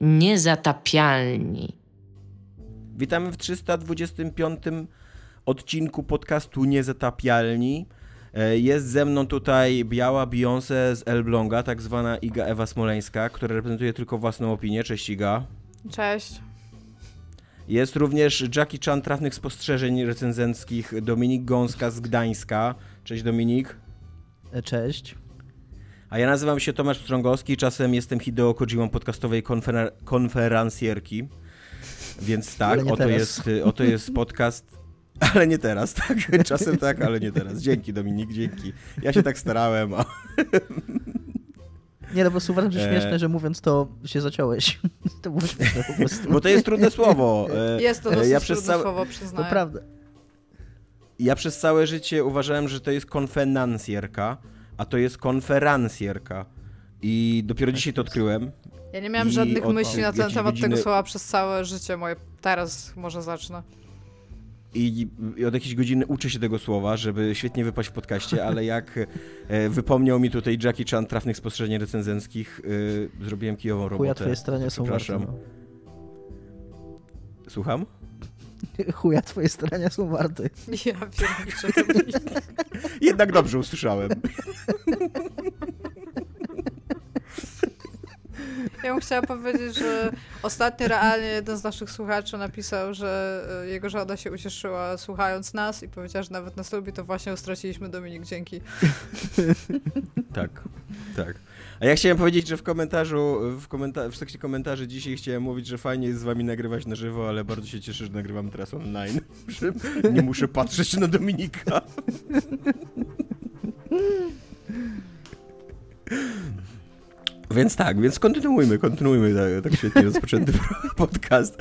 Niezatapialni. Witamy w 325 odcinku podcastu Niezatapialni. E, jest ze mną tutaj biała Beyoncé z Elbląga, tak zwana Iga Ewa Smoleńska, która reprezentuje tylko własną opinię. Cześć Iga. Cześć. Jest również Jackie Chan trafnych spostrzeżeń recenzenckich Dominik Gąska z Gdańska. Cześć Dominik. E, cześć. A ja nazywam się Tomasz Strągowski, czasem jestem Hideo Kojimą podcastowej konfer konferencjerki. Więc tak, oto jest, oto jest podcast ale nie teraz, tak? Czasem tak, ale nie teraz. Dzięki Dominik, dzięki. Ja się tak starałem. A... Nie, no po prostu uważam, że śmieszne, e... że mówiąc to się zaciąłeś. To było śmieszne po prostu. Bo to jest trudne słowo. E, jest to dosyć ja trudne całe... słowo, przyznaję. To prawda. Ja przez całe życie uważałem, że to jest konfenancjerka, a to jest konferancjerka. I dopiero dzisiaj to odkryłem. Ja nie miałem żadnych od, myśli na ten temat godziny... tego słowa przez całe życie moje. Teraz może zacznę. I, od jakiejś godziny uczę się tego słowa, żeby świetnie wypaść w podcaście, ale jak e, wypomniał mi tutaj Jackie Chan trafnych spostrzeżeń recenzenckich, e, zrobiłem kijową robotę. Chuja twoje starania są warte. No. Słucham? Chuja twoje starania są warte. Ja wiem, Jednak dobrze usłyszałem. Ja bym chciała powiedzieć, że ostatnio realnie jeden z naszych słuchaczy napisał, że e, jego żona się ucieszyła słuchając nas i powiedziała, że nawet nas lubi, to właśnie straciliśmy Dominik, dzięki. Tak, tak. A ja chciałem powiedzieć, że w komentarzu, w, komenta w sekcji komentarzy dzisiaj chciałem mówić, że fajnie jest z wami nagrywać na żywo, ale bardzo się cieszę, że nagrywam teraz online. Nie muszę patrzeć na Dominika. Więc tak, więc kontynuujmy, kontynuujmy tak, tak świetnie rozpoczęty podcast.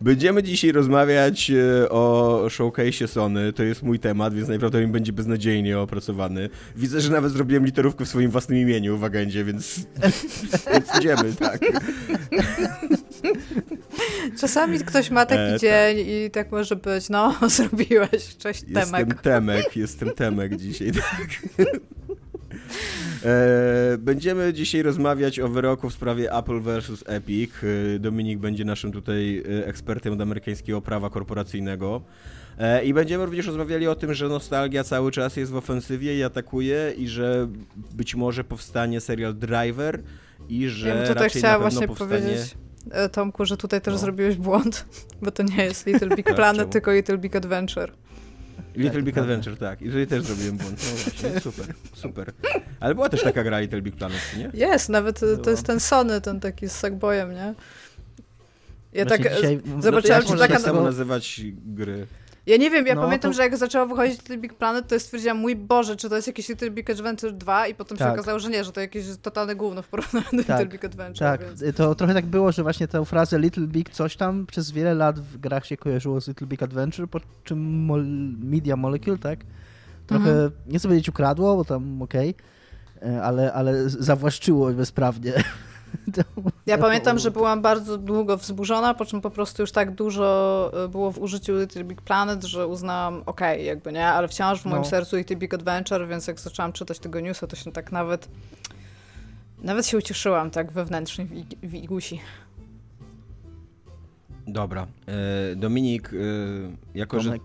Będziemy dzisiaj rozmawiać e, o showcase Sony. To jest mój temat, więc najprawdopodobniej będzie beznadziejnie opracowany. Widzę, że nawet zrobiłem literówkę w swoim własnym imieniu w agendzie, więc, więc idziemy, tak. Czasami ktoś ma taki e, dzień tak. i tak może być, no, zrobiłeś, cześć Temek. Jestem Temek, jestem Temek dzisiaj, tak. E, będziemy dzisiaj rozmawiać o wyroku w sprawie Apple versus Epic. E, Dominik będzie naszym tutaj e, ekspertem od amerykańskiego prawa korporacyjnego. I będziemy również rozmawiali o tym, że nostalgia cały czas jest w ofensywie i atakuje i że być może powstanie serial Driver i że ja bym tutaj raczej chciała właśnie powstanie... powiedzieć Tomku, że tutaj też no. zrobiłeś błąd, bo to nie jest Little Big tak, Planet, tylko Little Big Adventure. Little tak, Big Adventure, tak. I tutaj też zrobiłem błąd. No właśnie, super, super. Ale była też taka gra Little Big Planet, nie? Jest, nawet Było. to jest ten Sony, ten taki z Sackboyem, nie? Ja Właśnie tak dzisiaj... zobaczyłem, no czy taka... samo nazywać gry. Ja nie wiem, ja no, pamiętam, to... że jak zaczęło wychodzić Little Big Planet, to stwierdziłam, mój Boże, czy to jest jakiś Little Big Adventure 2 i potem tak. się okazało, że nie, że to jakieś totalne gówno w porównaniu do tak. Little Big Adventure. Tak, więc... to trochę tak było, że właśnie tę frazę Little Big coś tam przez wiele lat w grach się kojarzyło z Little Big Adventure, po czym mol Media Molecule, tak? Trochę, mhm. nie chcę powiedzieć ukradło, bo tam okej, okay, ale, ale zawłaszczyło bezprawnie Ja pamiętam, że byłam bardzo długo wzburzona, po czym po prostu już tak dużo e, było w użyciu Little Big Planet, że uznałam, okej, okay, jakby nie, ale wciąż w moim no. sercu Little Big Adventure, więc jak zaczęłam czytać tego newsa, to się tak nawet nawet się ucieszyłam tak wewnętrznie w, w Igusi. Dobra. E, Dominik, e, jako że,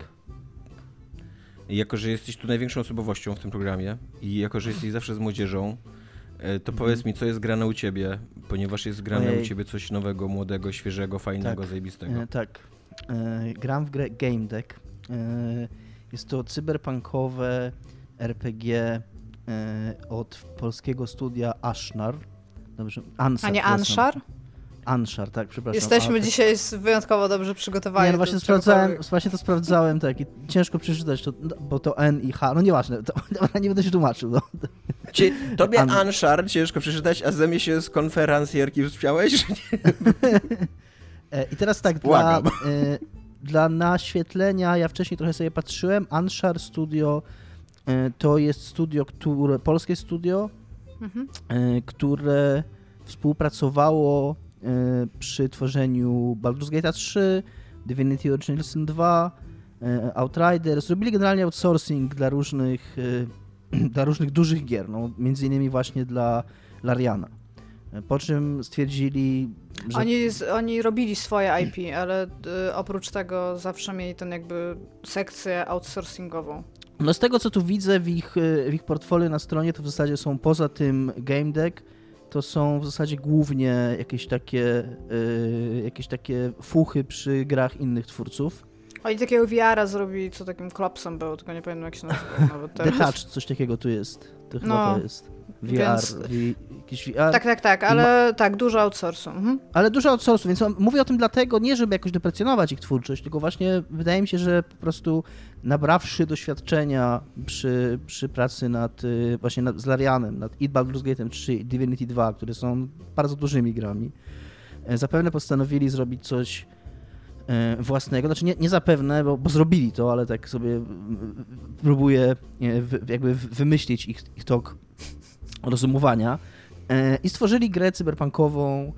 jako że jesteś tu największą osobowością w tym programie i jako że jesteś zawsze z młodzieżą, to powiedz mi, co jest grane u ciebie, ponieważ jest grane Ojej. u ciebie coś nowego, młodego, świeżego, fajnego, tak, zajebistego. E, tak. E, gram w grę Game Deck. E, jest to cyberpunkowe RPG e, od polskiego studia Ashnar. Dobrze, Ansar. A nie Anshar? Anshar, tak, przepraszam. Jesteśmy dzisiaj wyjątkowo dobrze przygotowani. Nie, no właśnie, sprawdzałem, właśnie to sprawdzałem, tak, i ciężko przeczytać, to, bo to N i H, no nieważne, to, nie będę się tłumaczył. No. Ci, tobie An... Anshar ciężko przeczytać, a ze mnie się z konferencjerki wspiąłeś? E, I teraz tak, dla, e, dla naświetlenia, ja wcześniej trochę sobie patrzyłem, Anshar Studio e, to jest studio, które, polskie studio, mhm. które współpracowało przy tworzeniu Baldur's Gate 3, Divinity Original Sin 2, Outriders. Zrobili generalnie outsourcing dla różnych dla różnych dużych gier, no, między innymi właśnie dla Lariana. Po czym stwierdzili, że... Oni, oni robili swoje IP, ale oprócz tego zawsze mieli ten jakby sekcję outsourcingową. No z tego co tu widzę w ich, w ich portfolio na stronie, to w zasadzie są poza tym game deck, to są w zasadzie głównie jakieś takie, y, jakieś takie fuchy przy grach innych twórców. Oni takiego VR-a zrobili, co takim klopsem był, tylko nie pamiętam jak się nazywa nawet Detach, coś takiego tu jest. To chyba no, to jest. VR, więc... jakiś VR. Tak, tak, tak, ale ma... tak, dużo outsourcu. Mhm. Ale dużo outsourcu, więc mówię o tym dlatego, nie żeby jakoś deprecjonować ich twórczość, tylko właśnie wydaje mi się, że po prostu nabrawszy doświadczenia przy, przy pracy nad y, właśnie nad, z Larianem, nad It Baldur's Gate 3 i Divinity 2, które są bardzo dużymi grami, e, zapewne postanowili zrobić coś e, własnego. Znaczy nie, nie zapewne, bo, bo zrobili to, ale tak sobie próbuję jakby wymyślić ich, ich tok rozumowania e, i stworzyli grę cyberpunkową,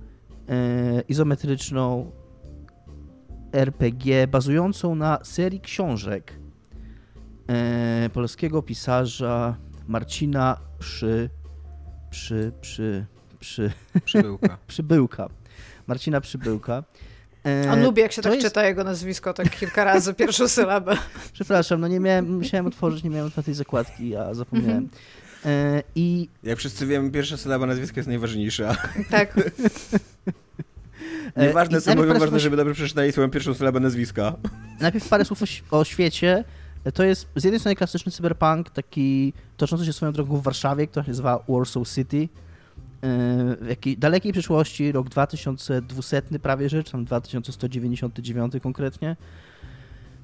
izometryczną, RPG bazującą na serii książek e, polskiego pisarza Marcina Przy... Przy... Przy... Przy... Przybyłka. Przybyłka. Marcina Przybyłka. E, On lubi, jak się tak jest... czyta jego nazwisko, tak kilka razy, pierwszą sylabę. Przepraszam, no nie miałem, musiałem otworzyć, nie miałem otwartej zakładki, a zapomniałem. E, I... Jak wszyscy wiemy, pierwsza sylaba nazwiska jest najważniejsza. Tak. Nieważne co mówią, ważne, żeby dobrze przeczytali swoją pierwszą sylabę nazwiska. Najpierw parę słów o, o świecie. To jest z jednej strony klasyczny cyberpunk, taki toczący się swoją drogą w Warszawie, która się nazywa Warsaw City. E, w jakiej dalekiej przyszłości, rok 2200 prawie rzecz, tam 2199 konkretnie.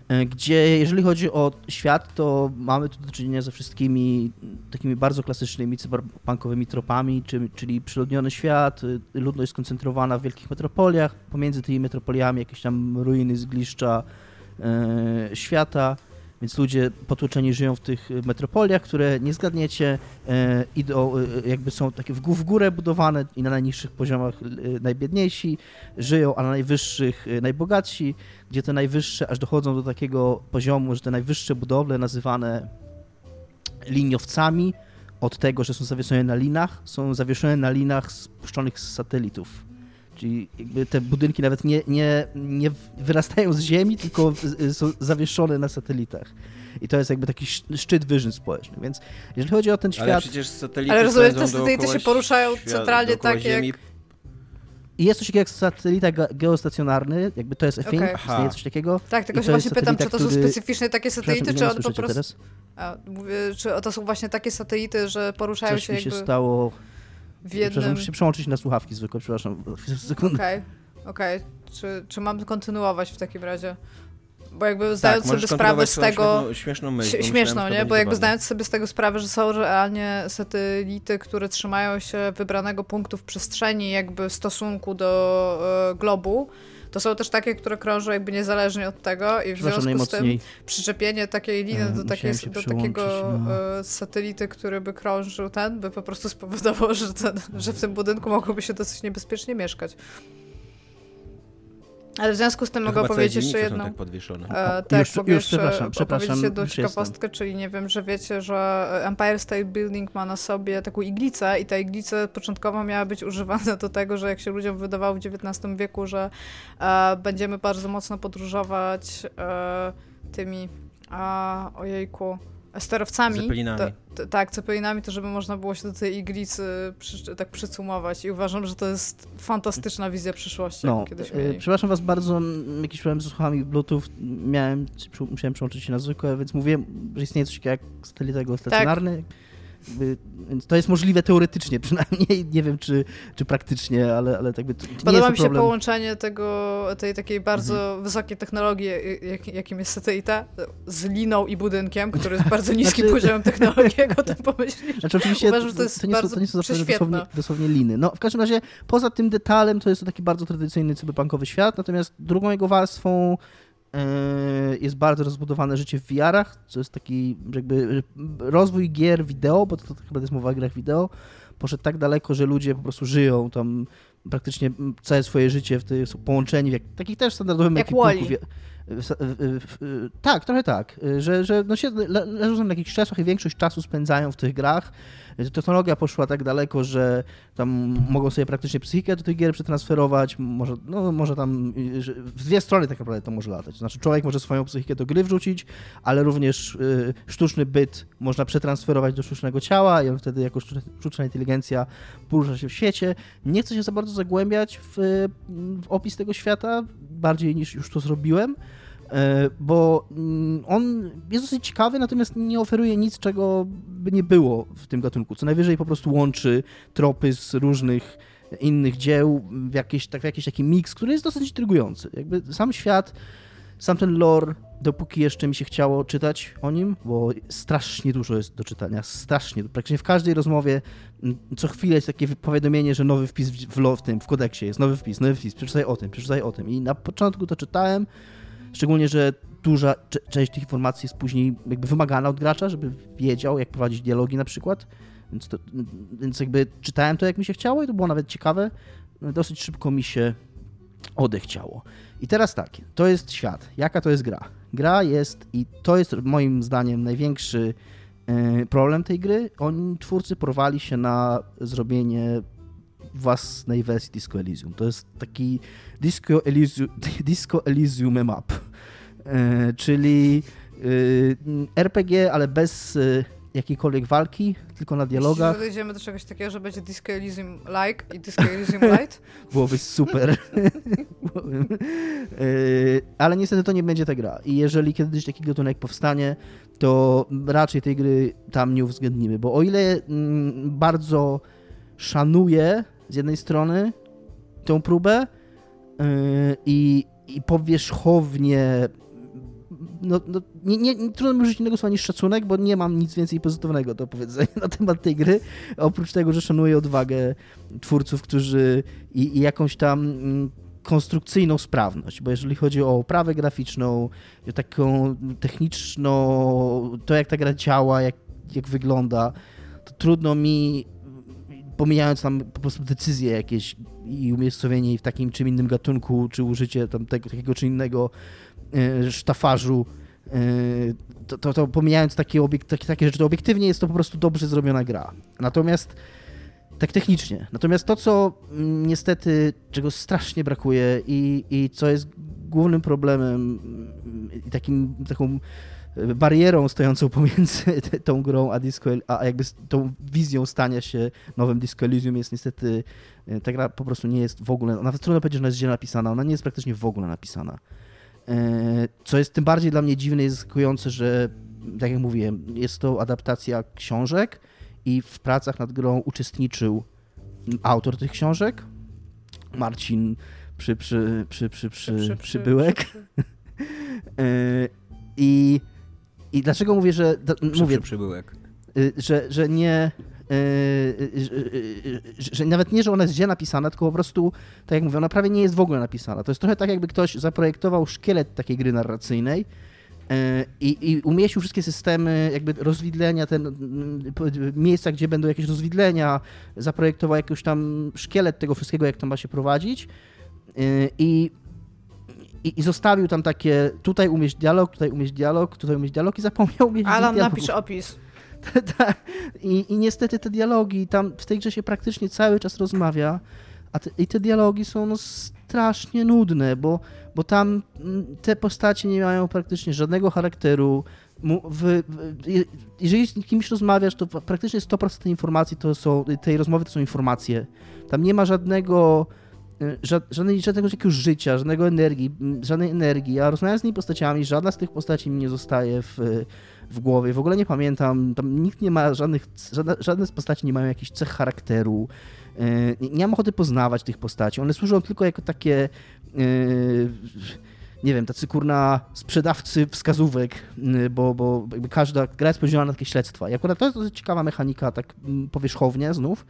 E, gdzie jeżeli chodzi o świat, to mamy tu do czynienia ze wszystkimi takimi bardzo klasycznymi cyberpunkowymi tropami, czyli przyludniony świat, y, ludność skoncentrowana w wielkich metropoliach, pomiędzy tymi metropoliami jakieś tam ruiny, zgliszcza e, świata, więc ludzie potłoczeni żyją w tych metropoliach, które nie zgadniecie, e, idą, e, jakby są takie w, w górę budowane i na najniższych poziomach e, najbiedniejsi żyją, a na najwyższych najbogatsi, gdzie te najwyższe aż dochodzą do takiego poziomu, że te najwyższe budowle nazywane liniowcami, od tego, że są zawieszone na linach, są zawieszone na linach spuszczonych z satelitów. Czyli jakby te budynki nawet nie, nie, nie wyrastają z ziemi, tylko są zawieszone na satelitach. I to jest jakby taki szczyt wyżyn społecznych. Więc jeżeli chodzi o ten świat... Ale przecież satelity Ale rozumiem, te satelity się poruszają świat, centralnie tak ziemi. jak... I jest coś takiego jak satelita geostacjonarny, jakby to jest a thing, okay. istnieje coś takiego. Tak, tylko się właśnie pytam, czy to są specyficzne takie satelity, czy one po prostu... Teraz? A, mówię, czy to są właśnie takie satelity, że poruszają coś się mi jakby... się stało w jednym... Przepraszam, muszę się przełączyć na słuchawki zwykłe, przepraszam. Okej, okej. Okay, okay. Czy, czy mam kontynuować w takim razie? Bo jakby zdając tak, sobie sprawę z tego. Śmieszną, śmieszną myśl. Śmieszną, nie? Bo jakby zdając sobie z tego sprawę, że są realnie satelity, które trzymają się wybranego punktu w przestrzeni, jakby w stosunku do y, globu, to są też takie, które krążą jakby niezależnie od tego i w związku z tym przyczepienie takiej liny do, takiej, do takiego no. E, satelity, który by krążył ten, by po prostu spowodował, że, ten, że w tym budynku mogłoby się dosyć niebezpiecznie mieszkać. Ale w związku z tym to mogę powiedzieć jeszcze jedną. tak podwieszone. E, tak, już, już, już, przepraszam, przepraszam. jedną ciekawostkę, czyli nie wiem, że wiecie, że Empire State Building ma na sobie taką iglicę i ta iglica początkowo miała być używana do tego, że jak się ludziom wydawało w XIX wieku, że e, będziemy bardzo mocno podróżować e, tymi, a, ojejku, sterowcami. Zepelinami. To, to, tak, cepelinami, to żeby można było się do tej iglicy przy, tak przycumować i uważam, że to jest fantastyczna wizja przyszłości. No, kiedyś yy, przepraszam was bardzo, jakiś problem z słuchami Bluetooth miałem, musiałem przełączyć się na zwykłe, więc mówiłem, że istnieje coś takiego jak satelita stacjonarny. Tak więc to jest możliwe teoretycznie przynajmniej, nie wiem czy, czy praktycznie, ale, ale tak by to, Podoba mi się problem. połączenie tego, tej takiej bardzo mhm. wysokiej technologii, jak, jakim jest satelita, z liną i budynkiem, który jest bardzo niskim znaczy... poziomem technologii, jak o tym pomyślisz. Znaczy oczywiście Uważam, to, jest to, nie, są, to nie są dosłownie, dosłownie liny. No w każdym razie poza tym detalem to jest to taki bardzo tradycyjny cyberpunkowy świat, natomiast drugą jego warstwą jest bardzo rozbudowane życie w VR-ach, co jest taki jakby rozwój gier wideo, bo to, to chyba jest mowa o grach wideo, poszedł tak daleko, że ludzie po prostu żyją tam praktycznie całe swoje życie w tych, są połączeni w jak, takich też standardowych jak ekipunku. Tak, trochę tak, że, że no się, leżą na jakichś krzesłach i większość czasu spędzają w tych grach. Technologia poszła tak daleko, że tam mogą sobie praktycznie psychikę do tych gier przetransferować, może, no, może tam w dwie strony tak naprawdę to może latać. Znaczy człowiek może swoją psychikę do gry wrzucić, ale również y, sztuczny byt można przetransferować do sztucznego ciała i on wtedy jako sztuczna inteligencja porusza się w świecie. Nie chcę się za bardzo zagłębiać w, w opis tego świata, bardziej niż już to zrobiłem, bo mm, on jest dosyć ciekawy, natomiast nie oferuje nic, czego by nie było w tym gatunku. Co najwyżej po prostu łączy tropy z różnych innych dzieł w jakiś, tak, w jakiś taki miks, który jest dosyć intrygujący. Jakby sam świat, sam ten lore, dopóki jeszcze mi się chciało czytać o nim, bo strasznie dużo jest do czytania, strasznie, praktycznie w każdej rozmowie mm, co chwilę jest takie powiadomienie, że nowy wpis w, w, w tym, w kodeksie jest, nowy wpis, nowy wpis, przeczytaj o tym, przeczytaj o tym. I na początku to czytałem, szczególnie, że duża część tych informacji jest później jakby wymagana od gracza, żeby wiedział, jak prowadzić dialogi na przykład, więc, to, więc jakby czytałem to, jak mi się chciało i to było nawet ciekawe. Dosyć szybko mi się odechciało. I teraz tak, to jest świat. Jaka to jest gra? Gra jest, i to jest moim zdaniem największy e, problem tej gry. Oni, twórcy, porwali się na zrobienie własnej wersji Disco Elysium. To jest taki Disco Elysium, Disco Elysium map, czyli e, RPG, ale bez jakiejkolwiek walki, tylko na dialogach. Jeśli dojdziemy do czegoś takiego, że będzie Disco Elysium like i Disco Elysium light? Byłoby super. E, ale niestety to nie będzie ta gra. I jeżeli kiedyś taki gatunek powstanie, to raczej tej gry tam nie uwzględnimy, bo o ile mm, bardzo szanuję z jednej strony tą próbę i, i powierzchownie no, no nie, nie, trudno mi użyć innego słowa niż szacunek, bo nie mam nic więcej pozytywnego do powiedzenia na temat tej gry, oprócz tego, że szanuję odwagę twórców, którzy i, i jakąś tam mm, konstrukcyjną sprawność, bo jeżeli chodzi o oprawę graficzną, taką techniczną, to jak ta gra działa, jak, jak wygląda, to trudno mi, pomijając tam po prostu decyzje jakieś i umiejscowienie w takim czy innym gatunku, czy użycie tam tego, takiego czy innego E, sztafarzu, e, to, to, to pomijając takie, obiek takie, takie rzeczy, to obiektywnie jest to po prostu dobrze zrobiona gra. Natomiast tak technicznie. Natomiast to, co mm, niestety, czego strasznie brakuje i, i co jest głównym problemem i takim, taką barierą stojącą pomiędzy tą grą a Disco, a jakby tą wizją stania się nowym Disco Elysium jest niestety, e, ta gra po prostu nie jest w ogóle, nawet trudno powiedzieć, że ona jest źle napisana, ona nie jest praktycznie w ogóle napisana. E, co jest tym bardziej dla mnie dziwne i zaskakujące, że tak jak mówiłem, jest to adaptacja książek i w pracach nad grą uczestniczył autor tych książek, Marcin przy, przy, przy, przy, przy, przy, przybyłek. E, I, I dlaczego mówię, że. mówię, przybyłek. Y, że, że nie Yy, że nawet nie, że ona jest źle napisana, tylko po prostu, tak jak mówię, ona prawie nie jest w ogóle napisana. To jest trochę tak, jakby ktoś zaprojektował szkielet takiej gry narracyjnej yy, i, i umieścił wszystkie systemy, jakby rozwidlenia, te miejsca, gdzie będą jakieś rozwidlenia, zaprojektował jakiś tam szkielet tego wszystkiego, jak to ma się prowadzić yy, i i, i, zostawił tam takie, tutaj umieść dialog, tutaj umieść dialog, tutaj umieść dialog i zapomniał umieść Alan, napisz opis. I, I niestety te dialogi, tam w tej grze się praktycznie cały czas rozmawia, a te, i te dialogi są no strasznie nudne, bo, bo tam mm, te postacie nie mają praktycznie żadnego charakteru. W, w, jeżeli z kimś rozmawiasz, to praktycznie 100% tej informacji to są, tej rozmowy to są informacje. Tam nie ma żadnego żadnej, żadnego jakiegoś życia, żadnego energii, żadnej energii. Ja rozmawiam z tymi postaciami, żadna z tych postaci mi nie zostaje w, w głowie. W ogóle nie pamiętam, tam nikt nie ma żadnych, żadne, żadne z postaci nie mają jakichś cech charakteru. E, nie mam ochoty poznawać tych postaci. One służą tylko jako takie e, nie wiem, tacy kurna sprzedawcy wskazówek, bo, bo każda gra jest podzielona na takie śledztwa. I akurat to jest dosyć ciekawa mechanika, tak mm, powierzchownie znów,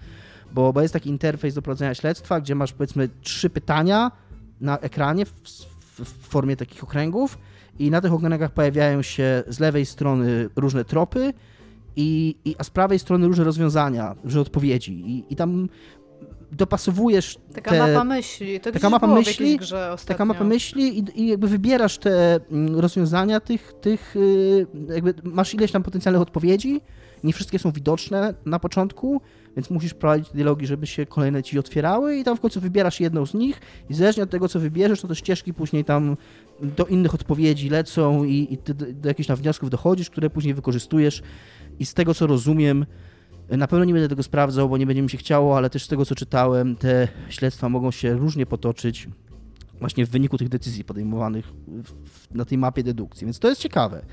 bo, bo jest taki interfejs do prowadzenia śledztwa, gdzie masz powiedzmy trzy pytania na ekranie w, w, w formie takich okręgów i na tych okręgach pojawiają się z lewej strony różne tropy, i, i, a z prawej strony różne rozwiązania, różne odpowiedzi. I, i tam dopasowujesz Taka te, mapa myśli. To taka mapa myśli, taka mapa myśli i, i, jakby wybierasz te mm, rozwiązania tych, tych y, jakby masz ileś tam potencjalnych odpowiedzi, nie wszystkie są widoczne na początku, więc musisz prowadzić dialogi, żeby się kolejne ci otwierały i tam w końcu wybierasz jedną z nich i zależnie od tego, co wybierzesz, to te ścieżki później tam do innych odpowiedzi lecą i, i ty do jakichś tam wniosków dochodzisz, które później wykorzystujesz i z tego, co rozumiem, na pewno nie będę tego sprawdzał, bo nie będzie mi się chciało, ale też z tego, co czytałem, te śledztwa mogą się różnie potoczyć właśnie w wyniku tych decyzji podejmowanych na tej mapie dedukcji, więc to jest ciekawe.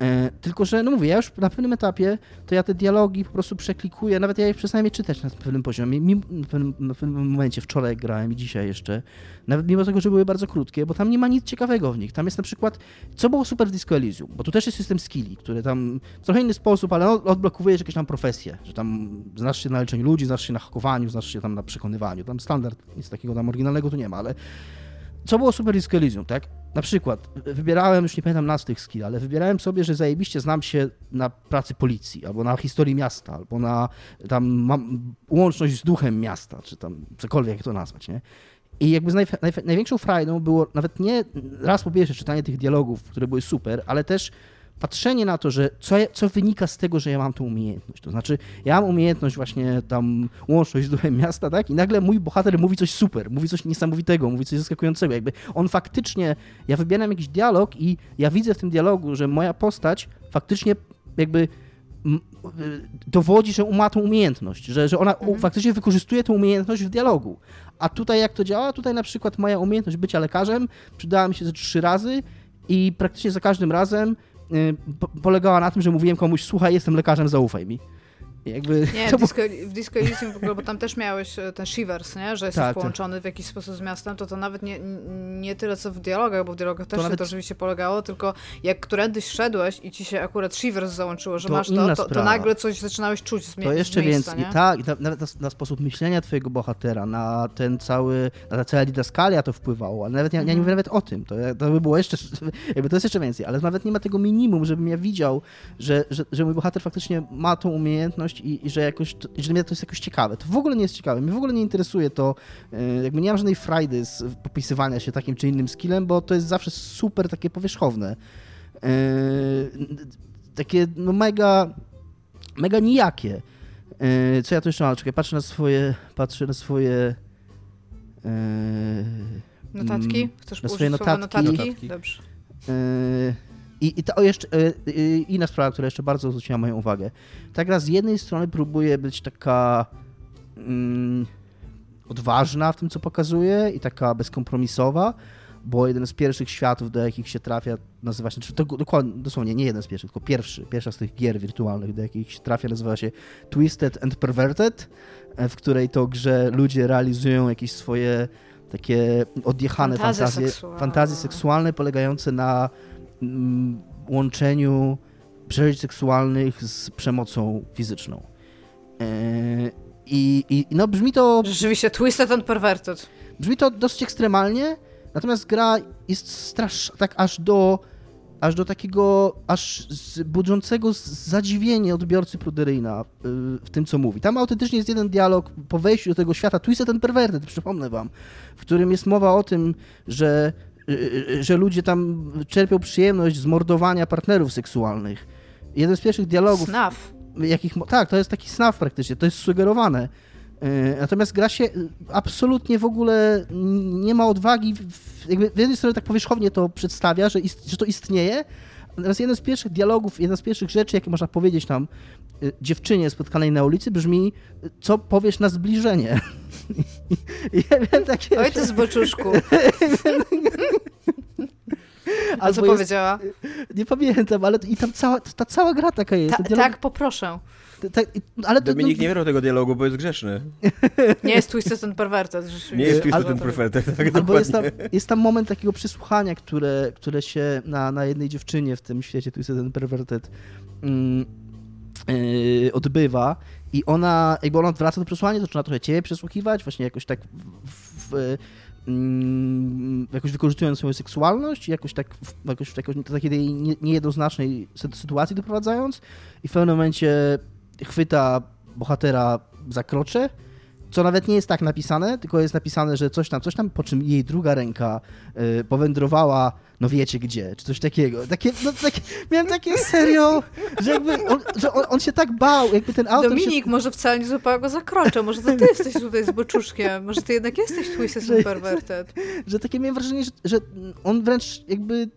E, tylko, że no mówię, ja już na pewnym etapie to ja te dialogi po prostu przeklikuję, nawet ja je przestałem je czytać na pewnym poziomie. Na pewnym, na pewnym momencie, wczoraj grałem i dzisiaj jeszcze, nawet mimo tego, że były bardzo krótkie, bo tam nie ma nic ciekawego w nich. Tam jest na przykład, co było super w Disco Elysium, bo tu też jest system skilli, który tam w trochę inny sposób, ale odblokowujesz jakieś tam profesje, że tam znasz się na leczeniu ludzi, znasz się na hakowaniu, znasz się tam na przekonywaniu. Tam standard, nic takiego tam oryginalnego tu nie ma, ale co było super Disco Elysium, tak? Na przykład wybierałem, już nie pamiętam nazw tych skill, ale wybierałem sobie, że zajebiście znam się na pracy policji, albo na historii miasta, albo na tam łączność z duchem miasta, czy tam cokolwiek to nazwać, nie? I jakby najw największą frajdą było nawet nie raz po pierwsze czytanie tych dialogów, które były super, ale też patrzenie na to, że co, co wynika z tego, że ja mam tą umiejętność. To znaczy, ja mam umiejętność właśnie tam łączność z duchem miasta, tak? I nagle mój bohater mówi coś super, mówi coś niesamowitego, mówi coś zaskakującego. Jakby on faktycznie, ja wybieram jakiś dialog i ja widzę w tym dialogu, że moja postać faktycznie jakby y, dowodzi, że ma tą umiejętność, że, że ona mhm. faktycznie wykorzystuje tę umiejętność w dialogu. A tutaj jak to działa? Tutaj na przykład moja umiejętność bycia lekarzem przydała mi się ze trzy razy i praktycznie za każdym razem polegała na tym, że mówiłem komuś, słuchaj, jestem lekarzem, zaufaj mi. Jakby nie, w Disco, w Disco Elysium w ogóle, bo tam też miałeś e, ten Shivers, nie? że jesteś tak, tak, połączony w jakiś sposób z miastem, to to nawet nie, nie tyle co w dialogach, bo w dialogach też to, nawet... to rzeczywiście polegało, tylko jak którędyś szedłeś i ci się akurat Shivers załączyło, że to masz to, to, to, nagle coś zaczynałeś czuć z, To jeszcze miejsca, więcej, tak, nawet na, na, sposób myślenia twojego bohatera, na ten cały, na ta cała didaskalia to wpływało, ale nawet ja, ja nie mhm. mówię nawet o tym, to, to by było jeszcze, jakby to jest jeszcze więcej, ale nawet nie ma tego minimum, żebym ja widział, że, że, że mój bohater faktycznie ma tą umiejętność i, i że jakoś jakoś, że dla mnie to jest jakoś ciekawe. To w ogóle nie jest ciekawe. Mnie w ogóle nie interesuje to, e, jakby nie mam żadnej frajdy z popisywania się takim czy innym skillem, bo to jest zawsze super takie powierzchowne. E, takie no mega, mega nijakie. E, co ja tu jeszcze mam? Czekaj, patrzę na swoje, patrzę na swoje... Notatki? Mm, Chcesz na swoje notatki? notatki? Dobrze. I, i to jeszcze y, y, inna sprawa, która jeszcze bardzo zwróciła moją uwagę. Ta gra z jednej strony próbuje być taka mm, odważna w tym, co pokazuje i taka bezkompromisowa, bo jeden z pierwszych światów, do jakich się trafia, nazywa się, to dokładnie, dosłownie nie jeden z pierwszych, tylko pierwszy, pierwsza z tych gier wirtualnych, do jakich się trafia, nazywa się Twisted and Perverted, e, w której to grze ludzie realizują jakieś swoje takie odjechane fantazje, fantazje seksualne, fantazje seksualne polegające na łączeniu przeżyć seksualnych z przemocą fizyczną. E, I, i no brzmi to... Rzeczywiście, twisted and perverted. Brzmi to dosyć ekstremalnie, natomiast gra jest straszna, tak aż do aż do takiego, aż budzącego zadziwienie odbiorcy Pruderyjna y, w tym, co mówi. Tam autentycznie jest jeden dialog po wejściu do tego świata, Twisted and Perverted, przypomnę wam, w którym jest mowa o tym, że że ludzie tam czerpią przyjemność z mordowania partnerów seksualnych. Jeden z pierwszych dialogów... Snaf. Jakich, tak, to jest taki snaf praktycznie, to jest sugerowane. Y, natomiast gra się absolutnie w ogóle nie ma odwagi, jakby z jednej strony tak powierzchownie to przedstawia, że, ist, że to istnieje, natomiast jeden z pierwszych dialogów, jedna z pierwszych rzeczy, jakie można powiedzieć tam dziewczynie spotkanej na ulicy brzmi, co powiesz na zbliżenie. Ja wiem takie... Oj, ty zboczuszku. A co powiedziała? Nie pamiętam, ale i tam cała, ta cała gra taka jest. Ta, dialog... Tak, poproszę. Ta, ale to, Dominik no... nie wierzył tego dialogu, bo jest grzeszny. Nie jest Twisted and Perverted. Nie jest Twisted and Perverted, tak Albo jest tam, jest tam moment takiego przesłuchania, które, które się na, na jednej dziewczynie w tym świecie Twisted and Perverted mm, yy, odbywa i ona, jakby ona wraca do przesłuchania, zaczyna trochę ciebie przesłuchiwać, właśnie jakoś tak w, w, Mm, jakoś wykorzystując swoją seksualność, jakoś tak, jakoś, jakoś do takiej niejednoznacznej sytuacji doprowadzając i w pewnym momencie chwyta bohatera za krocze co nawet nie jest tak napisane, tylko jest napisane, że coś tam, coś tam, po czym jej druga ręka y, powędrowała, no wiecie gdzie, czy coś takiego. Takie, no, takie, miałem takie serio, że jakby on, że on, on się tak bał, jakby ten autor Dominik się... może wcale nie złapała go za krocze, może to ty jesteś tutaj z boczuszkiem, może ty jednak jesteś twisted and perverted. Że, że takie miałem wrażenie, że, że on wręcz jakby...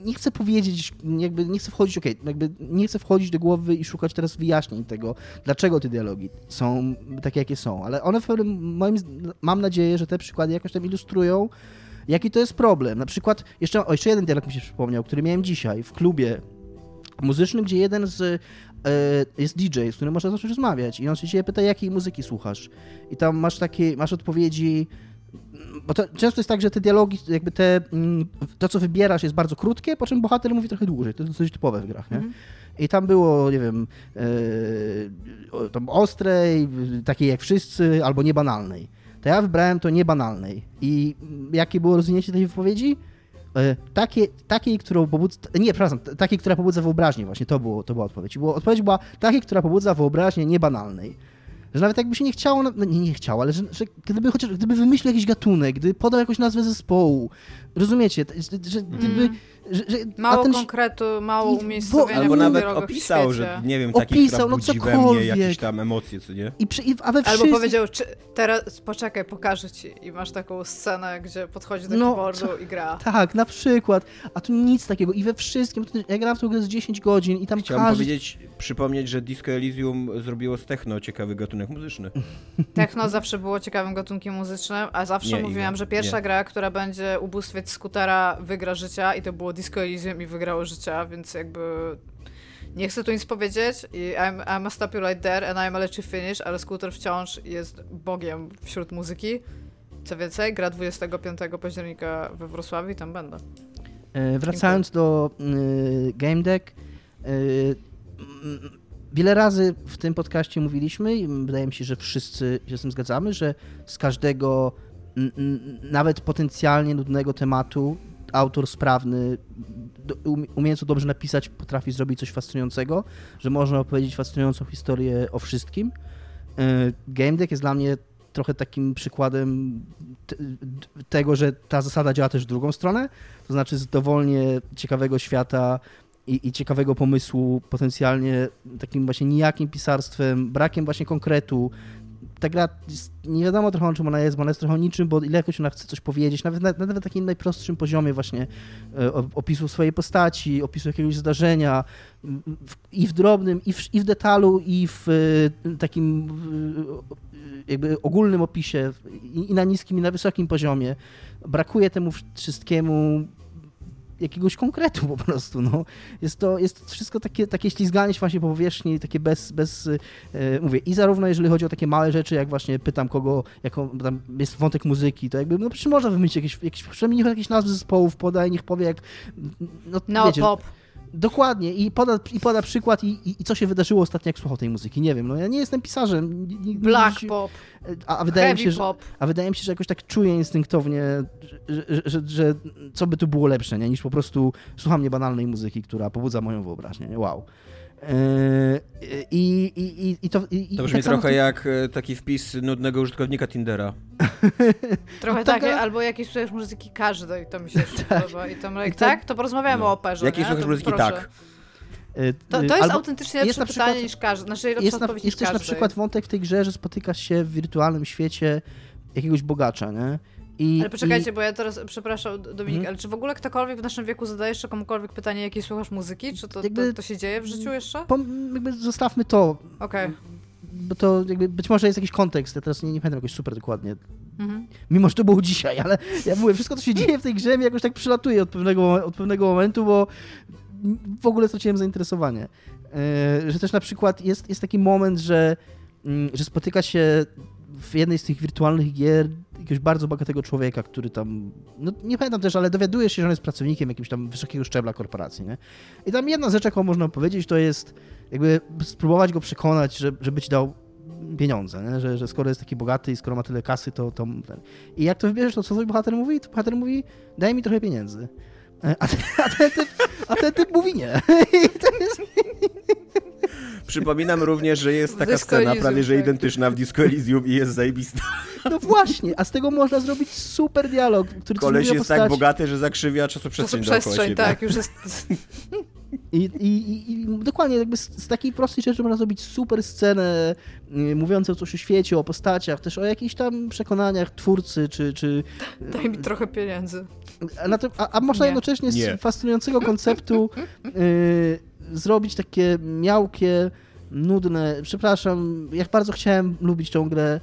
Nie chcę powiedzieć, jakby nie chcę wchodzić, okej, okay, jakby nie chcę wchodzić do głowy i szukać teraz wyjaśnień tego, dlaczego te dialogi są takie, jakie są, ale one w pewnym, moim, mam nadzieję, że te przykłady jakoś tam ilustrują, jaki to jest problem. Na przykład, jeszcze, o, jeszcze jeden dialog mi się przypomniał, który miałem dzisiaj w klubie muzycznym, gdzie jeden z e, jest DJ, z którym można zacząć rozmawiać i on się pyta, jakiej muzyki słuchasz. I tam masz takie, masz odpowiedzi bo to często jest tak, że te dialogi, jakby te, mm, to co wybierasz jest bardzo krótkie, po czym bohater mówi trochę dłużej. To jest dosyć typowe w grach, nie? Mm. I tam było, nie wiem, e, tam ostrej, takiej jak wszyscy, albo niebanalnej. To ja wybrałem to niebanalnej. I jakie było rozwinięcie tej wypowiedzi? E, takie, takiej, którą pobudza... Nie, przepraszam, takiej, która pobudza wyobraźnię właśnie, to, było, to była odpowiedź. Było, odpowiedź była takiej, która pobudza wyobraźnię niebanalnej. Że nawet jakby się nie chciało, no nie, nie chciało, ale że, że gdyby chociaż, gdyby wymyślił jakiś gatunek, gdyby podał jakąś nazwę zespołu, rozumiecie, że, że gdyby... Mm. Że, że, mało ten, konkretu, mało umiejscowienia Albo nawet opisał, że nie wiem, taki, opisał, no budzi we mnie jakieś tam emocje, co nie? I przy, i, a we Albo powiedział, czy, teraz poczekaj, pokażę ci i masz taką scenę, gdzie podchodzi do no, keyboardu i gra. Tak, na przykład, a tu nic takiego i we wszystkim, ja grałem w tą grę z 10 godzin i tam Chciałem każdy... powiedzieć, przypomnieć, że Disco Elysium zrobiło z techno ciekawy gatunek muzyczny. Techno zawsze było ciekawym gatunkiem muzycznym, a zawsze nie, mówiłam, że pierwsza nie. gra, która będzie ubóstwiać skutera, wygra życia i to było Disco Elysium i wygrało życia, więc jakby nie chcę tu nic powiedzieć i I'm, I'm a stop you right there and I'm a let you finish, ale Scooter wciąż jest bogiem wśród muzyki. Co więcej, gra 25 października we Wrocławiu i tam będę. E, wracając Dziękuję. do y, Game Deck, y, wiele razy w tym podcaście mówiliśmy i wydaje mi się, że wszyscy się z tym zgadzamy, że z każdego nawet potencjalnie nudnego tematu autor sprawny, umiejąc to dobrze napisać, potrafi zrobić coś fascynującego, że można opowiedzieć fascynującą historię o wszystkim. E, Game Deck jest dla mnie trochę takim przykładem tego, że ta zasada działa też w drugą stronę, to znaczy z dowolnie ciekawego świata i, i, ciekawego pomysłu, potencjalnie takim właśnie nijakim pisarstwem, brakiem właśnie konkretu, ta gra jest, nie wiadomo trochę o czym ona jest, bo ona jest trochę niczym, bo ile jakoś ona chce coś powiedzieć, nawet na, nawet na takim najprostszym poziomie właśnie e, opisu swojej postaci, opisu jakiegoś zdarzenia w, i w drobnym, i w, i w detalu, i w e, takim jakby ogólnym opisie, i, i na niskim, i na wysokim poziomie. Brakuje temu wszystkiemu jakiegoś konkretu po prostu, no. Jest to, jest wszystko takie, takie ślizganie się właśnie po powierzchni, takie bez, bez e, mówię, i zarówno jeżeli chodzi o takie małe rzeczy, jak właśnie pytam kogo, jaką tam jest wątek muzyki, to jakby, no przecież można wymyślić jakieś, jakieś przynajmniej jakieś nazwy zespołów poda i niech powie jak, no, no wiecie, pop. Dokładnie i poda, i poda przykład i, i, i, co się wydarzyło ostatnio, jak słuchał tej muzyki. Nie wiem, no ja nie jestem pisarzem. Black pop. A, a wydaje mi się, że, a wydaje mi się, że jakoś tak czuję instynktownie, że, że, że, że co by tu było lepsze, nie? niż po prostu słucham niebanalnej muzyki, która pobudza moją wyobraźnię. Nie? Wow. Yy, I, i, i, to, i, to brzmi tak trochę jak e, taki wpis nudnego użytkownika Tindera. trochę tak, taka... albo jakiś słuchasz muzyki każdej, to mi się tak. podoba. I to like, tak? To porozmawiamy no. o operze. Jakiej słuchasz muzyki proszę. tak? E, to, to jest albo autentycznie lepsze jest pytanie niż każdy. Znaczy, jest, na, jest też na przykład wątek w tej grze, że spotykasz się w wirtualnym świecie jakiegoś bogacza, nie? I, ale poczekajcie, i... bo ja teraz, przepraszam Dominik, hmm? ale czy w ogóle ktokolwiek w naszym wieku zadaje jeszcze komukolwiek pytanie, jakiej słuchasz muzyki? Czy to, jakby, to, to, się dzieje w życiu jeszcze? jakby zostawmy to. Okej. Okay. Bo to jakby być może jest jakiś kontekst, ja teraz nie, nie pamiętam jakoś super dokładnie. Mhm. Mimo, że to było dzisiaj, ale ja mówię, wszystko co się dzieje w tej grze mi jakoś tak przylatuje od pewnego, od pewnego momentu, bo w ogóle straciłem zainteresowanie. Yy, że też na przykład jest, jest taki moment, że, yy, że spotyka się w jednej z tych wirtualnych gier jakiegoś bardzo bogatego człowieka, który tam, no nie pamiętam też, ale dowiadujesz się, że on jest pracownikiem jakimś tam wysokiego szczebla korporacji, nie? I tam jedna rzecz, jaką można powiedzieć, to jest jakby spróbować go przekonać, że, żeby ci dał pieniądze, nie? Że, że skoro jest taki bogaty i skoro ma tyle kasy, to... to. I jak to wybierzesz, to co twój bohater mówi? To bohater mówi, daj mi trochę pieniędzy. A ten, a ten, typ, a ten typ mówi nie. I to jest... Przypominam również, że jest taka Disco scena prawie że tak. identyczna w Disco Elysium i jest zajebista. No właśnie, a z tego można zrobić super dialog, który Koleś jest postać... tak bogaty, że zakrzywia czasoprzestrzeń dookoła siebie. tak, już jest... I, i, I, dokładnie jakby z, z, takiej prostej rzeczy można zrobić super scenę y, mówiącą coś o świecie, o postaciach, też o jakichś tam przekonaniach twórcy, czy... czy Daj mi trochę pieniędzy. A, a, a można Nie. jednocześnie Nie. z fascynującego konceptu y, zrobić takie miałkie, nudne... Przepraszam, jak bardzo chciałem lubić tą grę,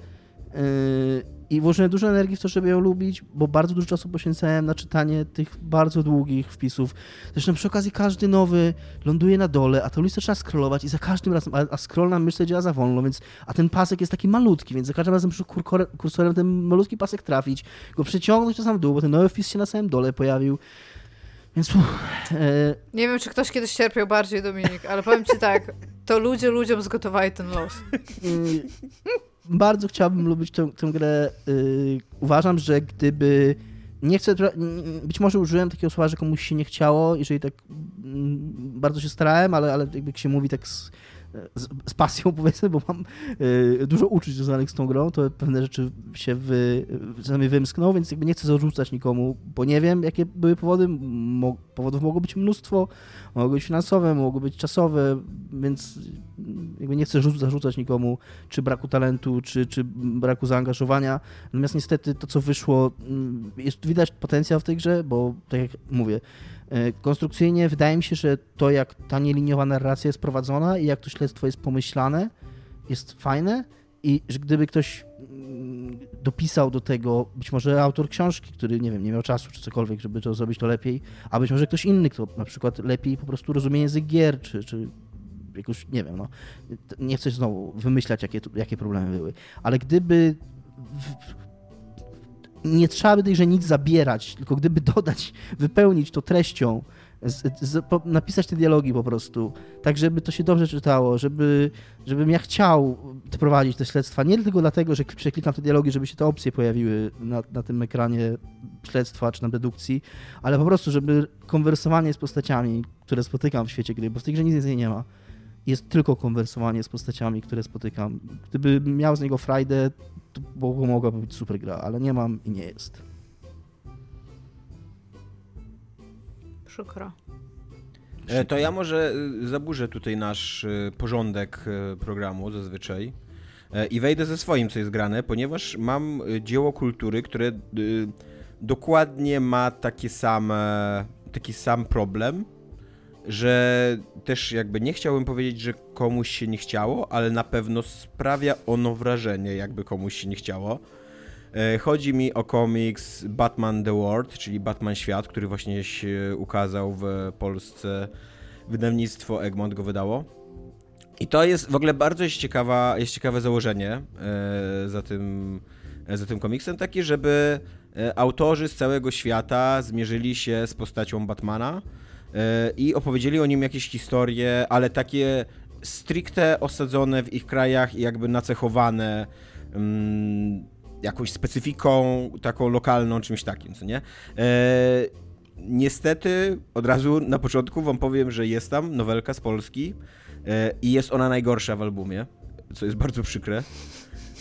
y, i włożyłem dużo energii w to, żeby ją lubić, bo bardzo dużo czasu poświęcałem na czytanie tych bardzo długich wpisów. Zresztą przy okazji każdy nowy ląduje na dole, a to listę trzeba scrollować i za każdym razem, a, a scroll na myszce działa za wolno, więc, a ten pasek jest taki malutki, więc za każdym razem muszę kursorem ten malutki pasek trafić, go przeciągnąć na sam dół, bo ten nowy wpis się na samym dole pojawił. Więc e... Nie wiem, czy ktoś kiedyś cierpiał bardziej, Dominik, ale powiem ci tak, to ludzie ludziom zgotowali ten los. Mm, bardzo chciałbym lubić tę, tę grę. Yy, uważam, że gdyby. Nie chcę. Być może użyłem takiego słowa, że komuś się nie chciało, jeżeli tak mm, bardzo się starałem, ale, ale jakby się mówi tak z, z, z, pasją, powiedzmy, bo mam y, dużo uczuć związanych z tą grą, to pewne rzeczy się wy, mnie wymskną, więc jakby nie chcę zarzucać nikomu, bo nie wiem, jakie były powody. Mo, powodów mogło być mnóstwo, mogły być finansowe, mogły być czasowe, więc jakby nie chcę zarzucać nikomu, czy braku talentu, czy, czy braku zaangażowania. Natomiast niestety to, co wyszło, mm, jest widać potencjał w tej grze, bo tak jak mówię, konstrukcyjnie wydaje mi się, że to jak ta nieliniowa narracja jest prowadzona i jak to śledztwo jest pomyślane, jest fajne i że gdyby ktoś mm, dopisał do tego, być może autor książki, który, nie wiem, nie miał czasu czy cokolwiek, żeby to zrobić to lepiej, a być może ktoś inny, kto na przykład lepiej po prostu rozumie język gier, czy, czy jakoś, nie wiem, no, nie chcę znowu wymyślać, jakie, jakie problemy były, ale gdyby w, nie trzeba by że nic zabierać, tylko gdyby dodać, wypełnić to treścią, z, z, po, napisać te dialogi po prostu, tak żeby to się dobrze czytało, żeby, żebym ja chciał prowadzić te śledztwa, nie tylko dlatego, że przeklikam te dialogi, żeby się te opcje pojawiły na, na tym ekranie śledztwa czy na dedukcji, ale po prostu, żeby konwersowanie z postaciami, które spotykam w świecie gry, bo w tej grze nic więcej nie ma, jest tylko konwersowanie z postaciami, które spotykam. Gdybym miał z niego frajdę, to mogłaby być super gra, ale nie mam i nie jest. Przykro. E, to ja może y, zaburzę tutaj nasz y, porządek y, programu zazwyczaj e, i wejdę ze swoim, co jest grane, ponieważ mam dzieło kultury, które dokładnie ma takie same, taki sam problem, że też jakby nie chciałbym powiedzieć, że komuś się nie chciało, ale na pewno sprawia ono wrażenie, jakby komuś się nie chciało. E, chodzi mi o komiks Batman The World, czyli Batman Świat, który właśnie się ukazał w Polsce. Wydawnictwo Egmont go wydało. I to jest w ogóle bardzo jest, ciekawa, jest ciekawe założenie e, za tym, za tym komiksem, takie, żeby e, autorzy z całego świata zmierzyli się z postacią Batmana E, i opowiedzieli o nim jakieś historie, ale takie stricte osadzone w ich krajach i jakby nacechowane um, jakąś specyfiką taką lokalną, czymś takim, co nie? E, niestety, od razu na początku wam powiem, że jest tam nowelka z Polski e, i jest ona najgorsza w albumie, co jest bardzo przykre.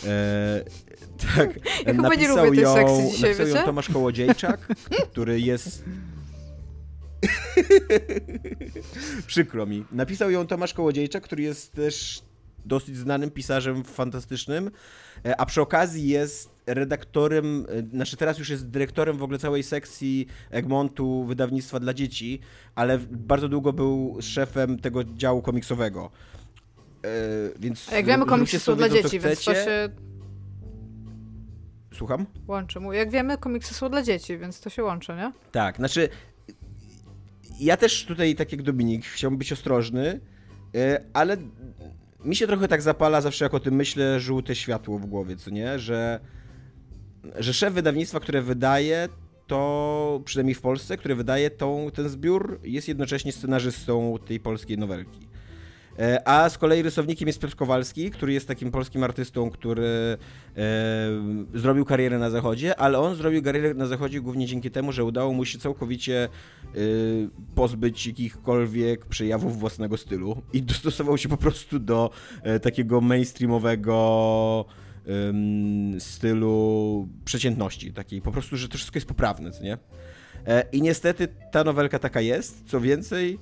E, tak, ja napisał, ją, dzisiaj, napisał ją Tomasz Kołodziejczak, który jest Przykro mi. Napisał ją Tomasz Kołodziejczak, który jest też dosyć znanym pisarzem fantastycznym, e, a przy okazji jest redaktorem, e, znaczy teraz już jest dyrektorem w ogóle całej sekcji Egmontu wydawnictwa dla dzieci, ale bardzo długo był szefem tego działu komiksowego. E, więc a jak wiemy, komiksy są dla dzieci, więc to się... Słucham? Łączy mu. Jak wiemy, komiksy są dla dzieci, więc to się łączy, nie? Tak, znaczy ja też tutaj, tak jak Dominik, chciałbym być ostrożny, e, ale mi się trochę tak zapala zawsze, jak o tym myślę, żółte światło w głowie, co nie? Że, że szef wydawnictwa, które wydaje to, przynajmniej w Polsce, które wydaje tą, ten zbiór, jest jednocześnie scenarzystą tej polskiej nowelki. E, a z kolei rysownikiem jest Piotr Kowalski, który jest takim polskim artystą, który e, zrobił karierę na zachodzie, ale on zrobił karierę na zachodzie głównie dzięki temu, że udało mu się całkowicie e, pozbyć jakichkolwiek przejawów własnego stylu i dostosował się po prostu do e, takiego mainstreamowego stylu przeciętności, takiej po prostu, że to wszystko jest poprawne, co nie? E, I niestety ta nowelka taka jest, co więcej,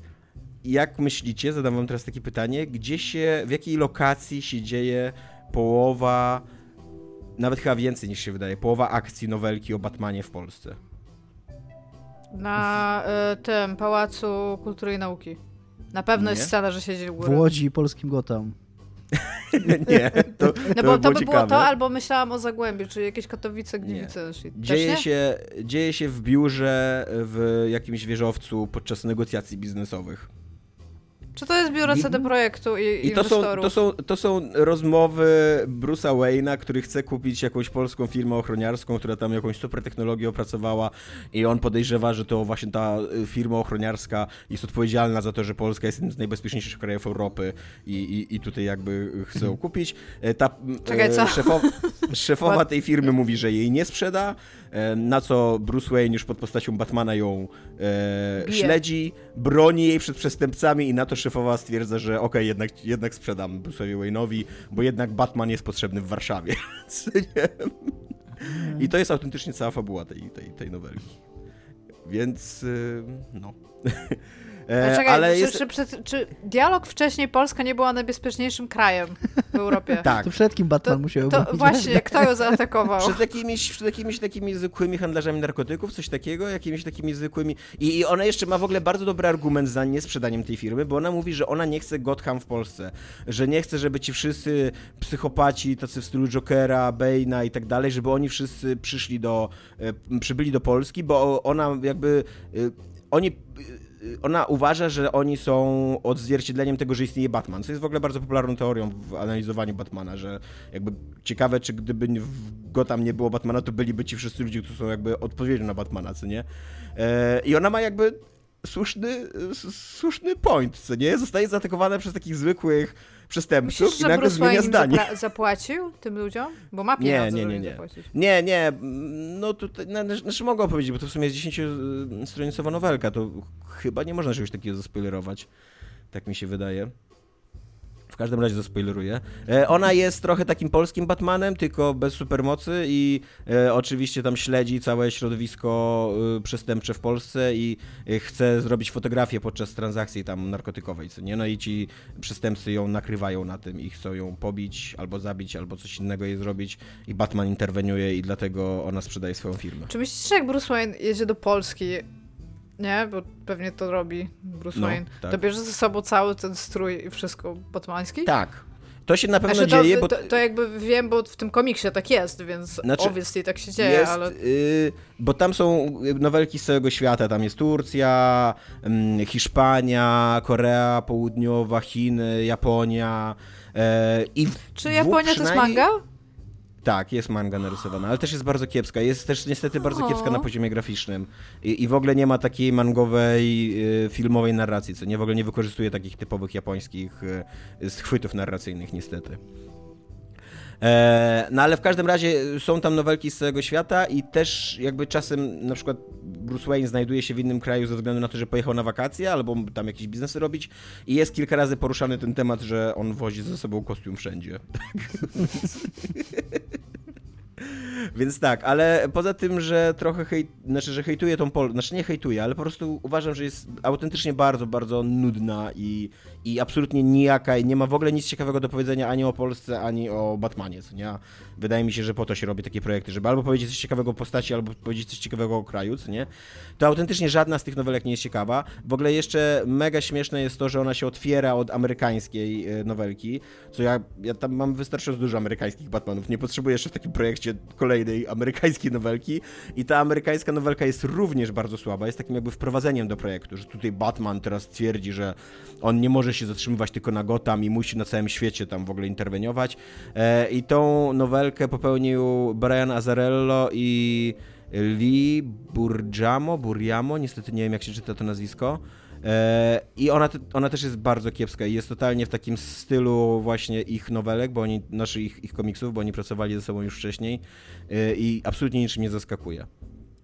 jak myślicie, zadam wam teraz takie pytanie, gdzie się, w jakiej lokacji się dzieje połowa, nawet chyba więcej niż się wydaje, połowa akcji nowelki o Batmanie w Polsce? Na y, tym Pałacu Kultury i Nauki. Na pewno Nie? jest scena, że siedzi u góry. W Łodzi i polskim Gotham. nie, to, No to bo by to było by było ciekawe. to, albo myślałam o Zagłębiu, czyli jakieś Katowice, Gliwice. Też Dzieje się, dzieje się w biurze w jakimś wieżowcu podczas negocjacji biznesowych. Czy to jest biuro CD Projektu i, I to są, to, są, to są rozmowy Bruce'a Wayne'a, który chce kupić jakąś polską firmę ochroniarską, która tam jakąś super technologię opracowała i on podejrzewa, że to właśnie ta y, firma ochroniarska jest odpowiedzialna za to, że Polska jest jednym z najbezpieczniejszych krajów Europy i, i, i tutaj jakby chce ją kupić. E, Ta Czekaj, e, co? Szefowa, szefowa tej firmy mówi, że jej nie sprzeda, e, na co Bruce Wayne już pod postacią Batmana ją e, śledzi, broni jej przed przestępcami i na to szefowa stwierdza, że okej, jednak, jednak sprzedam Bruce'owi Wayne'owi, bo jednak Batman jest potrzebny w Warszawie. I to jest autentycznie cała fabuła tej, tej, tej nowelki. Więc y, no. E, czekaj, ale czy, jest... czy, czy, czy dialog wcześniej Polska nie była najbezpieczniejszym krajem w Europie? Tak. To przed kim Batman To, musiał to właśnie, kto ją zaatakował? Przed jakimiś, przed jakimiś takimi zwykłymi handlarzami narkotyków, coś takiego, jakimiś takimi zwykłymi. I, I ona jeszcze ma w ogóle bardzo dobry argument za niesprzedaniem tej firmy, bo ona mówi, że ona nie chce Gotham w Polsce. Że nie chce, żeby ci wszyscy psychopaci, tacy w stylu Jokera, Bane'a i tak dalej, żeby oni wszyscy przyszli do, e, przybyli do Polski, bo ona jakby. e, Oni. E, Ona uważa, że oni są odzwierciedleniem tego, że istnieje Batman, co jest w ogóle bardzo popularną teorią w analizowaniu Batmana, że jakby ciekawe, czy gdyby w Gotham nie było Batmana, to byliby ci wszyscy ludzie, którzy są jakby odpowiedzią na Batmana, co nie? E, I ona ma jakby słuszny, słuszny point, co nie? Zostaje zaatakowana przez takich zwykłych przestępców Myślisz, i nagle Bruce zmienia zdanie. zapla- zapłacił tym ludziom? Bo ma Nie, pieniądze, nie, nie, im nie. zapłacić. Nie, nie, no tutaj, znaczy mogę opowiedzieć, bo to w sumie jest 10-stronicowa nowelka, to chyba nie można czegoś takiego zaspoilerować, tak mi się wydaje. W każdym razie zaspoileruję. E, ona jest trochę takim polskim Batmanem, tylko bez supermocy i e, oczywiście tam śledzi całe środowisko e, przestępcze w Polsce i e, chce zrobić fotografię podczas transakcji tam narkotykowej, co nie? No i ci przestępcy ją nakrywają na tym i chcą ją pobić, albo zabić, albo coś innego jej zrobić i Batman interweniuje i dlatego ona sprzedaje swoją firmę. Czy myślisz, że jak Bruce Wayne jedzie do Polski, nie, bo pewnie to robi Bruce No, Wayne, tak. to bierze ze sobą cały ten strój i wszystko batmański? Tak. To się na pewno Znaczy, to, dzieje, bo to, to jakby wiem, bo w tym komiksie tak jest, więc Znaczy, obviously tak się dzieje, jest, ale... y, bo tam są nowelki z całego świata. Tam jest Turcja, mm, Hiszpania, Korea Południowa, Chiny, Japonia. E, i Czy Japonia to jest przynajmniej- manga? Tak, jest manga narysowana, ale też jest bardzo kiepska. Jest też niestety bardzo kiepska na poziomie graficznym. I, I w ogóle nie ma takiej mangowej, y, filmowej narracji, co nie w ogóle nie wykorzystuje takich typowych japońskich y, schwytów narracyjnych, niestety. E, no ale w każdym razie są tam nowelki z całego świata i też jakby czasem na przykład Bruce Wayne znajduje się w innym kraju ze względu na to, że pojechał na wakacje albo tam jakieś biznesy robić i jest kilka razy poruszany ten temat, że on wozi ze sobą kostium wszędzie. Więc tak, ale poza tym, że trochę hejt, znaczy, że hejtuje tą Polskę, znaczy nie hejtuje, ale po prostu uważam, że jest autentycznie bardzo, bardzo nudna i, i absolutnie nijaka i nie ma w ogóle nic ciekawego do powiedzenia ani o Polsce, ani o Batmanie, co nie? Wydaje mi się, że po to się robi takie projekty, żeby albo powiedzieć coś ciekawego o postaci, albo powiedzieć coś ciekawego o kraju, co nie? To autentycznie żadna z tych nowelek nie jest ciekawa. W ogóle jeszcze mega śmieszne jest to, że ona się otwiera od amerykańskiej e, nowelki, co ja, ja tam mam wystarczająco dużo amerykańskich Batmanów, nie potrzebuję jeszcze w takim projekcie kolejnej amerykańskiej nowelki i ta amerykańska nowelka jest również bardzo słaba, jest takim jakby wprowadzeniem do projektu, że tutaj Batman teraz twierdzi, że on nie może się zatrzymywać tylko na Gotham i musi na całym świecie tam w ogóle interweniować e, i tą nowelkę popełnił Brian Azarello i Lee Burgiamo, Buriamo, niestety nie wiem jak się czyta to nazwisko. E, I ona, ona też jest bardzo kiepska i jest totalnie w takim stylu właśnie ich nowelek, bo oni, naszych ich, ich komiksów, bo oni pracowali ze sobą już wcześniej e, i absolutnie niczym nie zaskakuje.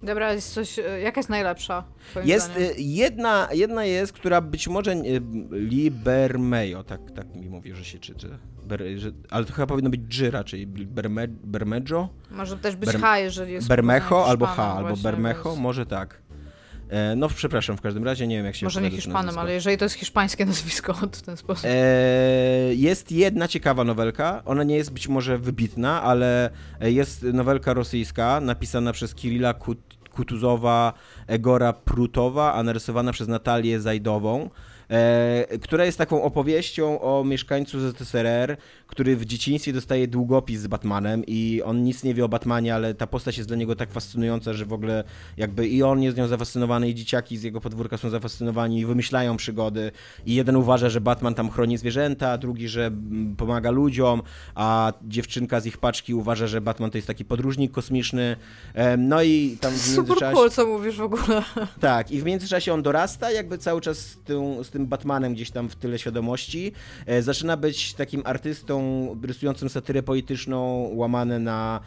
Dobra, jest coś, e, jaka jest najlepsza? Jest jedna, jedna jest, która być może Lee Bermejo, tak, tak mi mówi, że się czyta. Ber, że, ale to chyba powinno być G raczej. Berme, Bermejo? Może też być Ber, H, jeżeli jest. Bermejo albo H, albo Bermejo, może tak. E, no, przepraszam, w każdym razie nie wiem, jak się Może nie Hiszpanem, ale jeżeli to jest hiszpańskie nazwisko w ten sposób. E, jest jedna ciekawa nowelka. Ona nie jest być może wybitna, ale jest nowelka rosyjska napisana przez Kirilla Kut Kutuzowa, Egora Prutowa, a narysowana przez Natalię Zajdową e, która jest taką opowieścią o mieszkańcu ZSRR, który w dzieciństwie dostaje długopis z Batmanem i on nic nie wie o Batmanie, ale ta postać jest dla niego tak fascynująca, że w ogóle jakby i on jest nią zafascynowany i dzieciaki z jego podwórka są zafascynowani i wymyślają przygody i jeden uważa, że Batman tam chroni zwierzęta, drugi, że mm, pomaga ludziom, a dziewczynka z ich paczki uważa, że Batman to jest taki podróżnik kosmiczny. No i tam w międzyczasie... Super cool, co mówisz w ogóle. Tak, i w międzyczasie on dorasta, jakby cały czas z tym, z tym Batmanem gdzieś tam w tyle świadomości. E, zaczyna być takim artystą rysującym satyrę polityczną, łamane na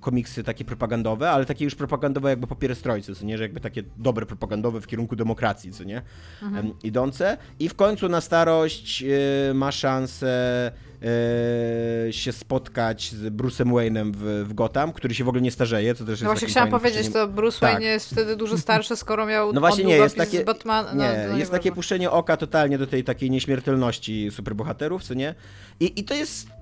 komiksy takie propagandowe, ale takie już propagandowe jakby po pierestrojcy, co nie, że jakby takie dobre propagandowe w kierunku demokracji, co nie, mhm. idące. I w końcu na starość e, ma szansę e, się spotkać z Bruce'em Wayne'em w, w Gotham, który się w ogóle nie starzeje, co też No właśnie chciałam powiedzieć, to Bruce tak. Wayne jest wtedy dużo starszy, skoro miał No właśnie nie, jest takie, Batman, no, nie, no, jest takie puszczenie oka totalnie do tej takiej nieśmiertelności superbohaterów, co nie? I, i to jest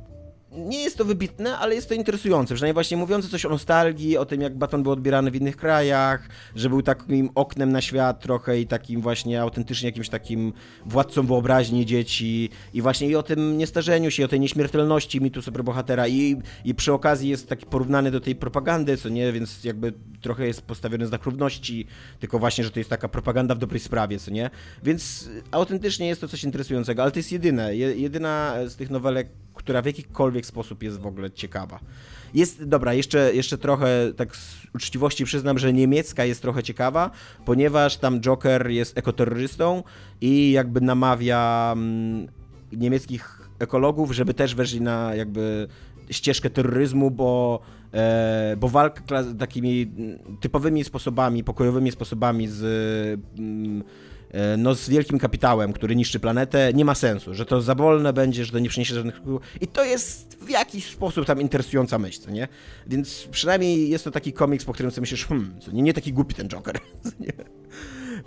nie jest to wybitne, ale jest to interesujące. Przynajmniej właśnie mówiące coś o nostalgii, o tym, jak baton był odbierany w innych krajach, że był takim oknem na świat trochę i takim właśnie autentycznie jakimś takim władcą wyobraźni dzieci i właśnie i o tym niestarzeniu się, o tej nieśmiertelności mitu superbohatera i, i przy okazji jest taki porównany do tej propagandy, co nie, więc jakby trochę jest postawiony znak równości, tylko właśnie, że to jest taka propaganda w dobrej sprawie, co nie. Więc autentycznie jest to coś interesującego, ale to jest jedyne, jedyna z tych nowelek, która w jakikolwiek sposób jest w ogóle ciekawa. Jest, dobra, jeszcze, jeszcze trochę tak z uczciwości przyznam, że niemiecka jest trochę ciekawa, ponieważ tam Joker jest ekoterrorystą i jakby namawia mm, niemieckich ekologów, żeby też weszli na jakby ścieżkę terroryzmu, bo, e, bo walka takimi typowymi sposobami, pokojowymi sposobami z mm, no, z wielkim kapitałem, który niszczy planetę, nie ma sensu, że to za wolne będzie, że to nie przyniesie żadnych I to jest w jakiś sposób tam interesująca myśl, co nie? Więc przynajmniej jest to taki komiks, po którym sobie myślisz, hmm, co nie, nie taki głupi ten Joker.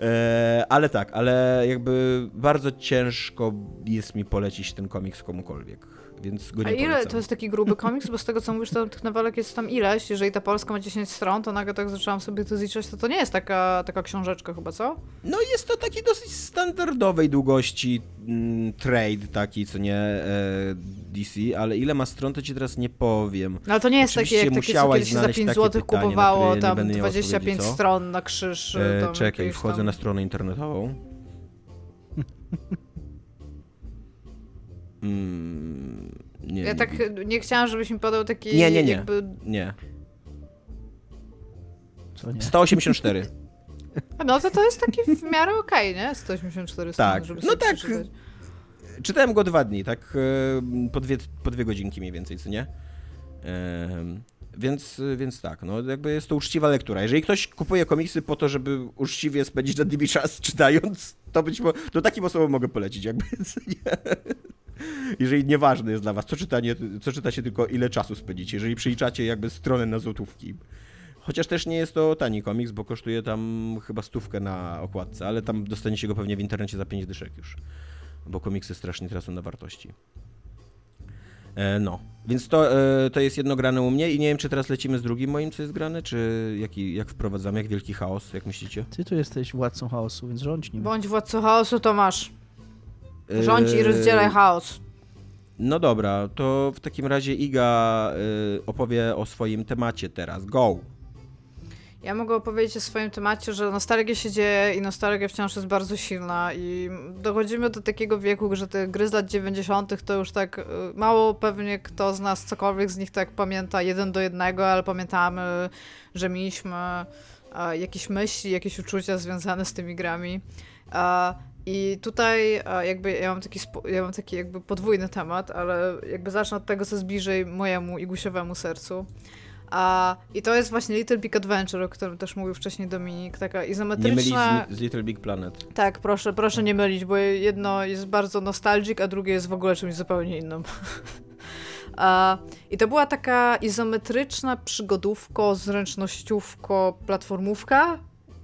E, ale tak, ale jakby bardzo ciężko jest mi polecić ten komiks komukolwiek więc go nie A ile polecam. to jest taki gruby komiks? Bo z tego co mówisz, to tych nowelek jest tam ileś. Jeżeli ta Polska ma 10 stron, to nagle tak zaczęłam sobie to zliczać, to to nie jest taka, taka książeczka chyba, co? No jest to taki dosyć standardowej długości mm, trade taki, co nie e, DC, ale ile ma stron, to ci teraz nie powiem. No ale to nie jest takie, jak takie, co kiedyś za 5 zł kupowało tam 25 stron na krzyż. E, czekaj, wchodzę tam... na stronę internetową. Mm, nie, ja tak nie chciałam, żebyś mi podał taki Nie, nie, nie. Jakby... Nie. Co nie? 184. No to to jest taki w miarę okej, okay, nie? 184 strony, tak. żeby no tak. Przeczytać. Czytałem go dwa dni, tak po dwie, po dwie godzinki mniej więcej, co nie? Więc, więc tak, no jakby jest to uczciwa lektura. Jeżeli ktoś kupuje komiksy po to, żeby uczciwie spędzić nad nimi czas czytając, to być może, to takim osobom mogę polecić, jakby, nie? Jeżeli nieważne jest dla was, co, czytanie, co czytacie, tylko ile czasu spędzicie, jeżeli przyliczacie jakby stronę na złotówki. Chociaż też nie jest to tani komiks, bo kosztuje tam chyba stówkę na okładce, ale tam dostaniecie go pewnie w internecie za 5 dyszek już, bo komiksy strasznie tracą na wartości. E, no, więc to, e, to jest jedno grane u mnie i nie wiem, czy teraz lecimy z drugim moim, co jest grane, czy jaki, jak wprowadzamy, jak wielki chaos, jak myślicie? Ty tu jesteś władcą chaosu, więc rządź nim. Bądź władcą chaosu, to masz. Rządź i rozdzielaj chaos. No dobra, to w takim razie Iga y, opowie o swoim temacie teraz. Go! Ja mogę opowiedzieć o swoim temacie, że nostalgia się dzieje i nostalgia wciąż jest bardzo silna i dochodzimy do takiego wieku, że te gry z lat 90. to już tak y, mało pewnie kto z nas, cokolwiek z nich tak pamięta jeden do jednego, ale pamiętamy, że mieliśmy jakieś myśli, jakieś uczucia związane z tymi grami. I tutaj jakby ja mam taki, ja mam taki jakby podwójny temat, ale jakby zacznę od tego, co jest bliżej mojemu igusiowemu sercu. A, I to jest właśnie Little Big Adventure, o którym też mówił wcześniej Dominik, taka izometryczna... Nie mylić z, z Little Big Planet. Tak, proszę, proszę nie mylić, bo jedno jest bardzo nostalgic, a drugie jest w ogóle czymś zupełnie innym. a, I to była taka izometryczna przygodówko, zręcznościówko, platformówka,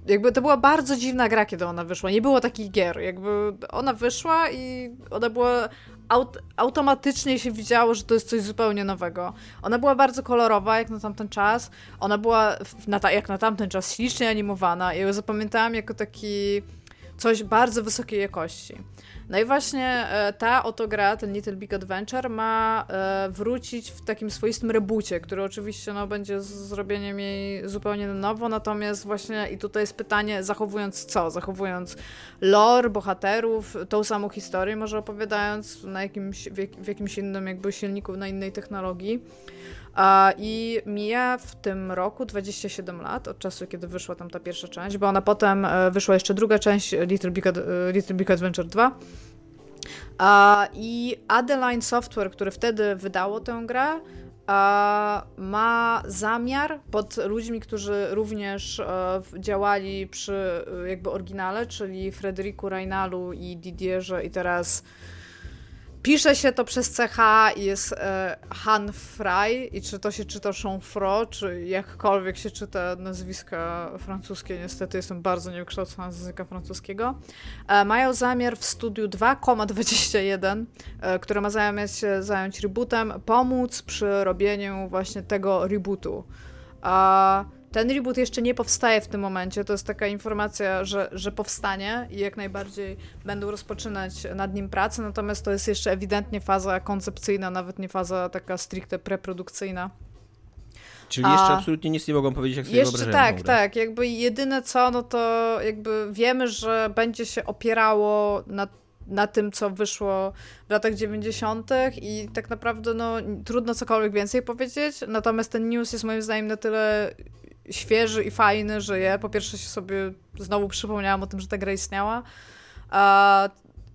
jakby to była bardzo dziwna gra, kiedy ona wyszła. Nie było takich gier. Jakby ona wyszła i ona była. Aut automatycznie się widziało, że to jest coś zupełnie nowego. Ona była bardzo kolorowa, jak na tamten czas. Ona była, na jak na tamten czas, ślicznie animowana. I ją zapamiętałam jako taki coś bardzo wysokiej jakości. No i właśnie e, ta oto gra, ten Little Big Adventure, ma e, wrócić w takim swoistym reboocie, który oczywiście no, będzie zrobieniem jej zupełnie na nowo, natomiast właśnie i tutaj jest pytanie, zachowując co? Zachowując lore, bohaterów, tą samą historię, może opowiadając na jakimś, w jakimś innym jakby silniku, na innej technologii. I mija w tym roku 27 lat od czasu, kiedy wyszła tam ta pierwsza część, bo ona potem e, wyszła jeszcze druga część Little Big, Ad Little Big Adventure 2. I Adeline Software, które wtedy wydało tę grę, ma zamiar pod ludźmi, którzy również e, działali przy e, jakby oryginale, czyli Frederiku Reinalu i Didierze i teraz Pisze się to przez CH i jest e, Han Fry i czy to się czyta Chanfro, czy jakkolwiek się czyta nazwiska francuskie, niestety jestem bardzo niewykształcona z języka francuskiego. E, mają zamiar w studiu 2,21, e, które ma zająć się zająć rebootem, pomóc przy robieniu właśnie tego rebootu. A ten reboot jeszcze nie powstaje w tym momencie. To jest taka informacja, że, że powstanie i jak najbardziej będą rozpoczynać nad nim pracę, natomiast to jest jeszcze ewidentnie faza koncepcyjna, nawet nie faza taka stricte preprodukcyjna. Czyli jeszcze A, absolutnie nic nie mogą powiedzieć, jak sobie Jeszcze tak, tak. Jakby jedyne co, no to jakby wiemy, że będzie się opierało na, na tym, co wyszło w latach 90. i tak naprawdę no, trudno cokolwiek więcej powiedzieć. Natomiast ten news jest moim zdaniem na tyle świeży i fajny, że ja po pierwsze się sobie znowu przypomniałam o tym, że ta gra istniała. A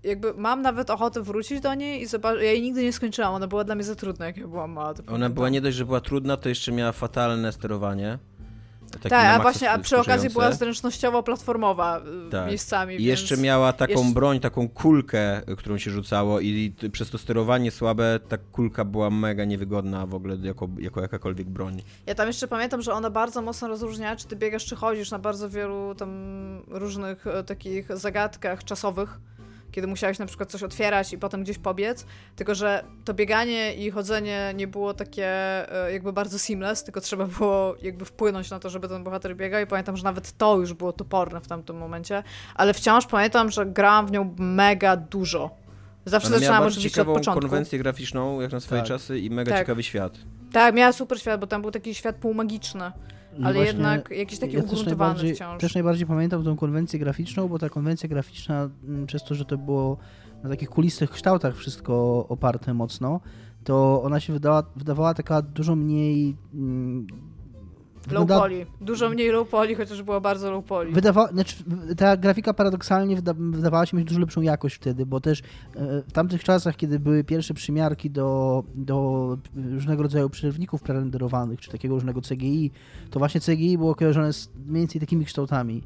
jakby mam nawet ochotę wrócić do niej i zobaczyć. Ja jej nigdy nie skończyłam, ona była dla mnie za trudna, jak ja byłam mała. Ona była nie dość, że była trudna, to jeszcze miała fatalne sterowanie. Tak, a właśnie, a przy okazji była zręcznościowo-platformowa y, tak. miejscami. I jeszcze miała taką jeszcze... broń, taką kulkę, którą się rzucało i przez to sterowanie słabe ta kulka była mega niewygodna w ogóle jako, jako jakakolwiek broń. Ja tam jeszcze pamiętam, że ona bardzo mocno rozróżnia, czy ty biegasz, czy chodzisz na bardzo wielu tam różnych e, takich zagadkach czasowych kiedy musiałeś na przykład coś otwierać i potem gdzieś pobiec, tylko że to bieganie i chodzenie nie było takie e, jakby bardzo seamless, tylko trzeba było jakby wpłynąć na to, żeby ten bohater biegał i pamiętam, że nawet to już było toporne w tamtym momencie, ale wciąż pamiętam, że grałam w nią mega dużo. Zawsze Ona zaczynałam oczywiście od początku. konwencję graficzną, jak na swoje tak. czasy i mega tak. ciekawy świat. Tak, miała super świat, bo tam był taki świat półmagiczny. No ale jednak jakiś taki ja ugruntowany też wciąż. Też najbardziej pamiętam tą konwencję graficzną, bo ta konwencja graficzna, mm, przez to, że to było na takich kulistych kształtach wszystko oparte mocno, to ona się wydała, wydawała taka dużo mniej Low poly. Dużo mniej low poly, chociaż była bardzo low poly. Wydawa znaczy, ta grafika paradoksalnie wyda wydawała się mieć dużo lepszą jakość wtedy, bo też e, w tamtych czasach, kiedy były pierwsze przymiarki do, do różnego rodzaju przerywników prerenderowanych, czy takiego różnego CGI, to właśnie CGI było kojarzone z mniej więcej takimi kształtami.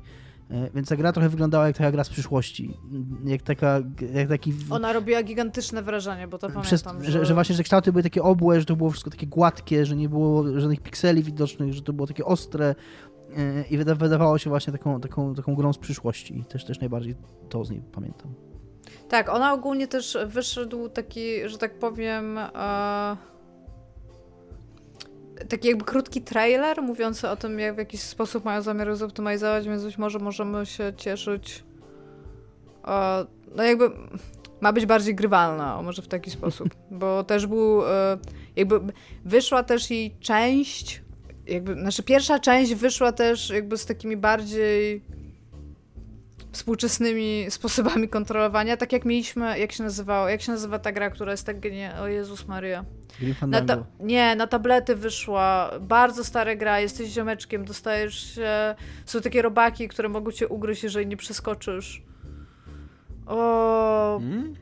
E, więc ta gra trochę wyglądała jak taka gra z przyszłości. Jak taka, jak taki... Ona robiła gigantyczne wrażenie, bo to Przez, pamiętam, że... Że, właśnie, że kształty były takie obłe, że to było wszystko takie gładkie, że nie było żadnych pikseli widocznych, że to było takie ostre e, i wydawało się właśnie taką, taką, taką grą z przyszłości. Też, też najbardziej to z niej pamiętam. Tak, ona ogólnie też wyszedł taki, że tak powiem... Uh taki jakby krótki trailer mówiący o tym, jak w jakiś sposób mają zamiar zoptymalizować, więc być może możemy się cieszyć. O, no jakby ma być bardziej grywalna, o może w taki sposób, bo też był e, jakby wyszła też jej część jakby, znaczy pierwsza część wyszła też jakby z takimi bardziej współczesnymi sposobami kontrolowania, tak jak mieliśmy, jak się nazywało, jak się nazywa ta gra, która jest tak genialna, o Jezus Maria. Na ta... Nie, na tablety wyszła, bardzo stara gra, jesteś ziomeczkiem, dostajesz się, są takie robaki, które mogą cię ugryźć, jeżeli nie przeskoczysz. O... Hmm?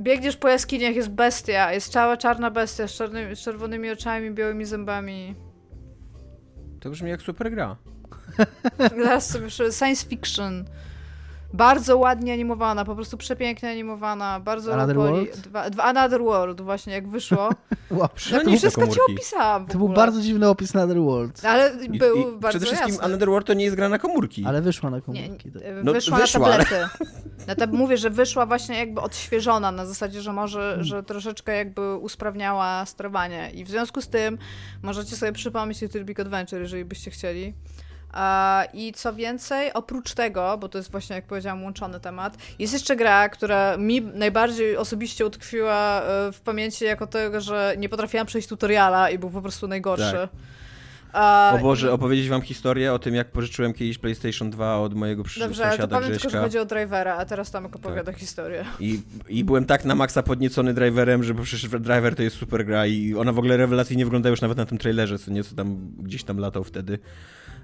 Biegniesz po jaskiniach, jest bestia, jest cała czarna bestia z, czarnymi, z czerwonymi oczami, białymi zębami. To brzmi jak super gra. Zaraz sobie science fiction. Bardzo ładnie animowana, po prostu przepięknie animowana, bardzo Another World? Dwa, dwa, Another World właśnie, jak wyszło. wow. No to wszystko ci opisałam To był bardzo dziwny opis Another World. Ale był I, i bardzo Przede wszystkim jasny. Another World to nie jest gra na komórki. Ale wyszła na komórki. Nie, tak. no, wyszła, wyszła, na tablety. Ale... Na mówię, że wyszła właśnie jakby odświeżona, na zasadzie, że może, hmm. że troszeczkę jakby usprawniała sterowanie. I w związku z tym możecie sobie przypomnieć Little Big Adventure, jeżeli byście chcieli. I co więcej, oprócz tego, bo to jest właśnie, jak powiedziałam, łączony temat, jest jeszcze gra, która mi najbardziej osobiście utkwiła e, w pamięci jako tego, że nie potrafiłam przejść tutoriala i był po prostu najgorszy. Tak. O Boże, opowiedzieć wam historię o tym, jak pożyczyłem kiedyś PlayStation 2 od mojego przyszłego sąsiada Dobrze, to tylko, że chodzi o drivera, a teraz tam opowiada tak. historię. I, I byłem tak na maksa podniecony driverem, że przecież driver to jest super gra i ona w ogóle rewelacyjnie wygląda już nawet na tym trailerze, co nieco tam gdzieś tam latał wtedy.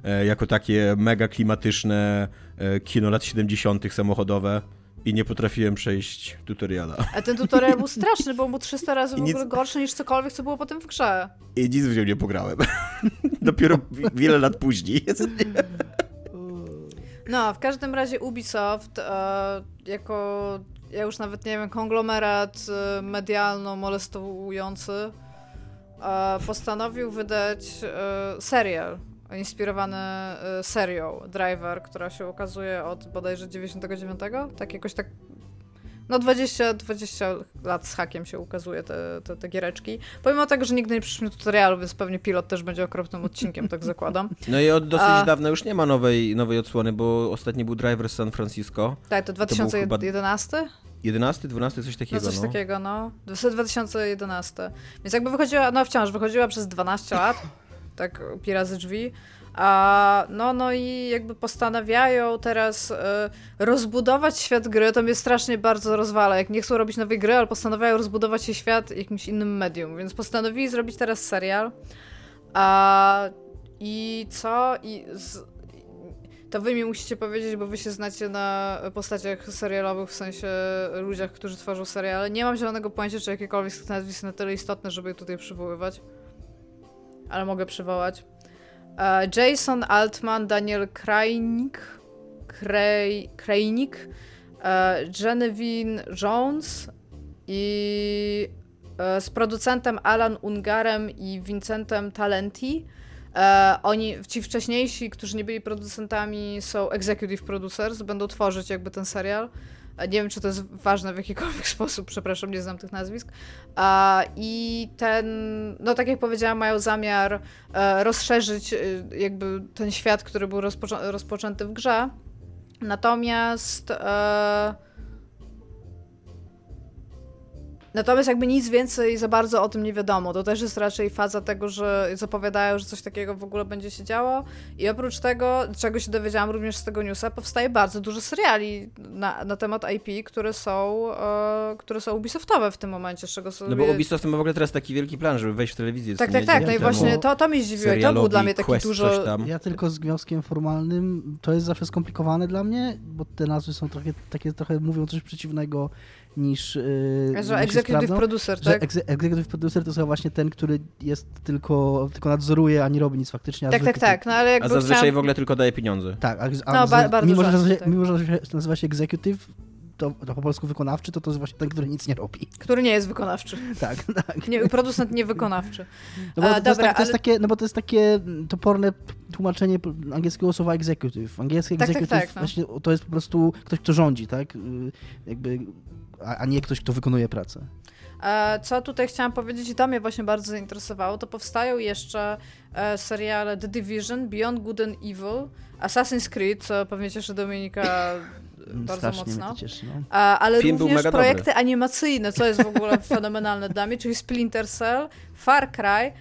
E, jako takie mega klimatyczne e, kino lat 70. samochodowe i nie potrafiłem przejść tutoriala. A ten tutorial był straszny, bo był 300 razy w nic... ogóle gorszy niż cokolwiek, co było potem w grze. I nic w nią nie pograłem. Dopiero wiele lat później. no, w każdym razie Ubisoft e, jako, ja już nawet nie wiem, konglomerat medialno-molestujący postanowił wydać serial inspirowany y, serią Driver, która się ukazuje od bodajże 99, tak jakoś tak no 20, 20 lat z hakiem się ukazuje te, te, te giereczki. Pomimo tego, że nigdy nie przyszliśmy tutorialu, więc pewnie pilot też będzie okropnym odcinkiem, tak zakładam. No i od dosyć A... dawna już nie ma nowej, nowej odsłony, bo ostatni był Driver z San Francisco. Tak, to 2011? To 11, 12, coś takiego. No coś no. takiego, no. 2011. Więc jakby wychodziła, no wciąż wychodziła przez 12 lat tak pi razy drzwi. A, no, no i jakby postanawiają teraz y, rozbudować świat gry. To mnie strasznie bardzo rozwala. Jak nie chcą robić nowej gry, ale postanawiają rozbudować się świat jakimś innym medium. Więc postanowili zrobić teraz serial. A, I co? I z, to wy mi musicie powiedzieć, bo wy się znacie na postaciach serialowych, w sensie ludziach, którzy tworzą seriale. Nie mam zielonego pojęcia, czy jakiekolwiek z tych nazwisk na tyle istotne, żeby je tutaj przywoływać ale mogę przywołać. E, Jason Altman, Daniel Krajnik, Krej, Krajnik, e, Genevieve Jones i e, z producentem Alan Ungarem i Vincentem Talenti. oni, ci wcześniejsi, którzy nie byli producentami, są executive producers, będą tworzyć jakby ten serial. Nie wiem, czy to jest ważne w jakikolwiek sposób, przepraszam, nie znam tych nazwisk. I ten, no tak jak powiedziałam, mają zamiar e, rozszerzyć e, jakby ten świat, który był rozpoczę rozpoczęty w grze. Natomiast e, Natomiast jakby nic więcej za bardzo o tym nie wiadomo. To też jest raczej faza tego, że zapowiadają, że coś takiego w ogóle będzie się działo. I oprócz tego, czego się dowiedziałam również z tego newsa, powstaje bardzo dużo seriali na, na temat IP, które są, e, które są Ubisoftowe w tym momencie, z czego sobie... No bo Ubisoft ma w ogóle teraz taki wielki plan, żeby wejść w telewizję. Tak, tak, tak. No i właśnie to, to mnie zdziwiło i to był dla mnie taki Quest, dużo... Ja tylko z wnioskiem formalnym, to jest zawsze skomplikowane dla mnie, bo te nazwy są trochę, takie trochę mówią coś przeciwnego niż. Yy, że executive producer, tak? Że executive producer to jest właśnie ten, który jest tylko, tylko nadzoruje, a nie robi nic faktycznie. Tak, tak, tak. No, ale jakby a zazwyczaj chciałam... w ogóle tylko daje pieniądze. Tak, a, a no, ba bardzo mimo, że nazywa, tak. mimo, że nazywa się executive, to, to, po polsku wykonawczy, to to jest właśnie ten, który nic nie robi. Który nie jest wykonawczy. tak, tak. Nie, producent niewykonawczy. No bo, a, to, dobra, jest tak, to jest takie, no bo to jest takie toporne tłumaczenie angielskiego słowa executive. Angielskie tak, tak executive tak, tak, no. właśnie to jest po prostu ktoś, kto rządzi, tak? Y, jakby a, nie ktoś, kto wykonuje pracę. E, co tutaj chciałam powiedzieć, i to mnie właśnie bardzo zainteresowało, to powstają jeszcze e, seriale The Division, Beyond Good and Evil, Assassin's Creed, co pewnie cieszy Dominika bardzo Strasznie mocno. Cieszy, no. ale Film również projekty dobry. animacyjne, co jest w ogóle fenomenalne dla mnie, czyli Splinter Cell, Far Cry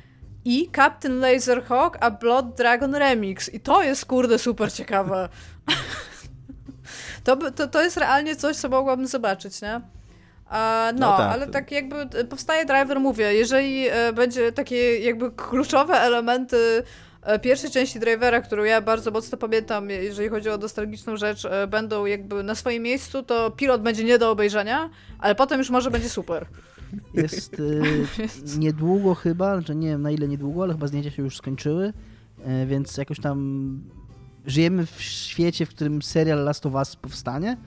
i Captain Laserhawk a Blood Dragon Remix. I to jest kurde super ciekawe. To, to, to jest realnie coś, co mogłabym zobaczyć, nie? A, no, no tak. ale tak jakby e, powstaje driver, mówię, jeżeli e, będzie takie jakby kluczowe elementy e, pierwszej części Drivera, którą ja bardzo mocno pamiętam, jeżeli chodzi o nostalgiczną rzecz, będą jakby na swoim miejscu, to pilot będzie nie do obejrzenia, ale potem już może będzie super. Jest y, niedługo chyba, że nie wiem na ile niedługo, ale chyba zdjęcia się już skończyły, y, więc jakoś tam żyjemy w świecie, w którym serial Last of Us powstanie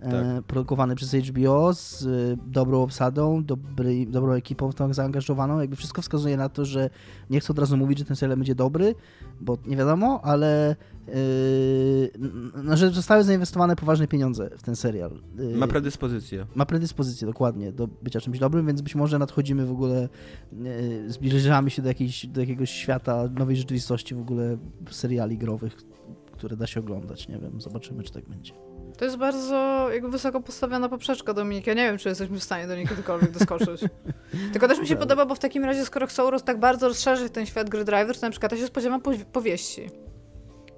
tak. E, produkowany przez HBO z e, dobrą obsadą, dobry, dobrą ekipą w to zaangażowaną. Jakby wszystko wskazuje na to, że nie chcę od razu mówić, że ten serial będzie dobry, bo nie wiadomo, ale yy, no, że zostały zainwestowane poważne pieniądze w ten serial. Yy, ma predyspozycję. Ma predyspozycję, dokładnie, do bycia czymś dobrym, więc być może nadchodzimy w ogóle, yy, zbliżamy się do, jakiejś, do jakiegoś świata nowej rzeczywistości w ogóle seriali growych, które da się oglądać. Nie wiem, zobaczymy, czy tak będzie. To jest bardzo jakby wysoko postawiona poprzeczka Dominik. Ja nie wiem, czy jesteśmy w stanie do niej kiedykolwiek doskoczyć. Tylko też mi się podoba, bo w takim razie, skoro chcą roz, tak bardzo rozszerzyć ten świat gry Driver, to na przykład ja się spodziewam powieści.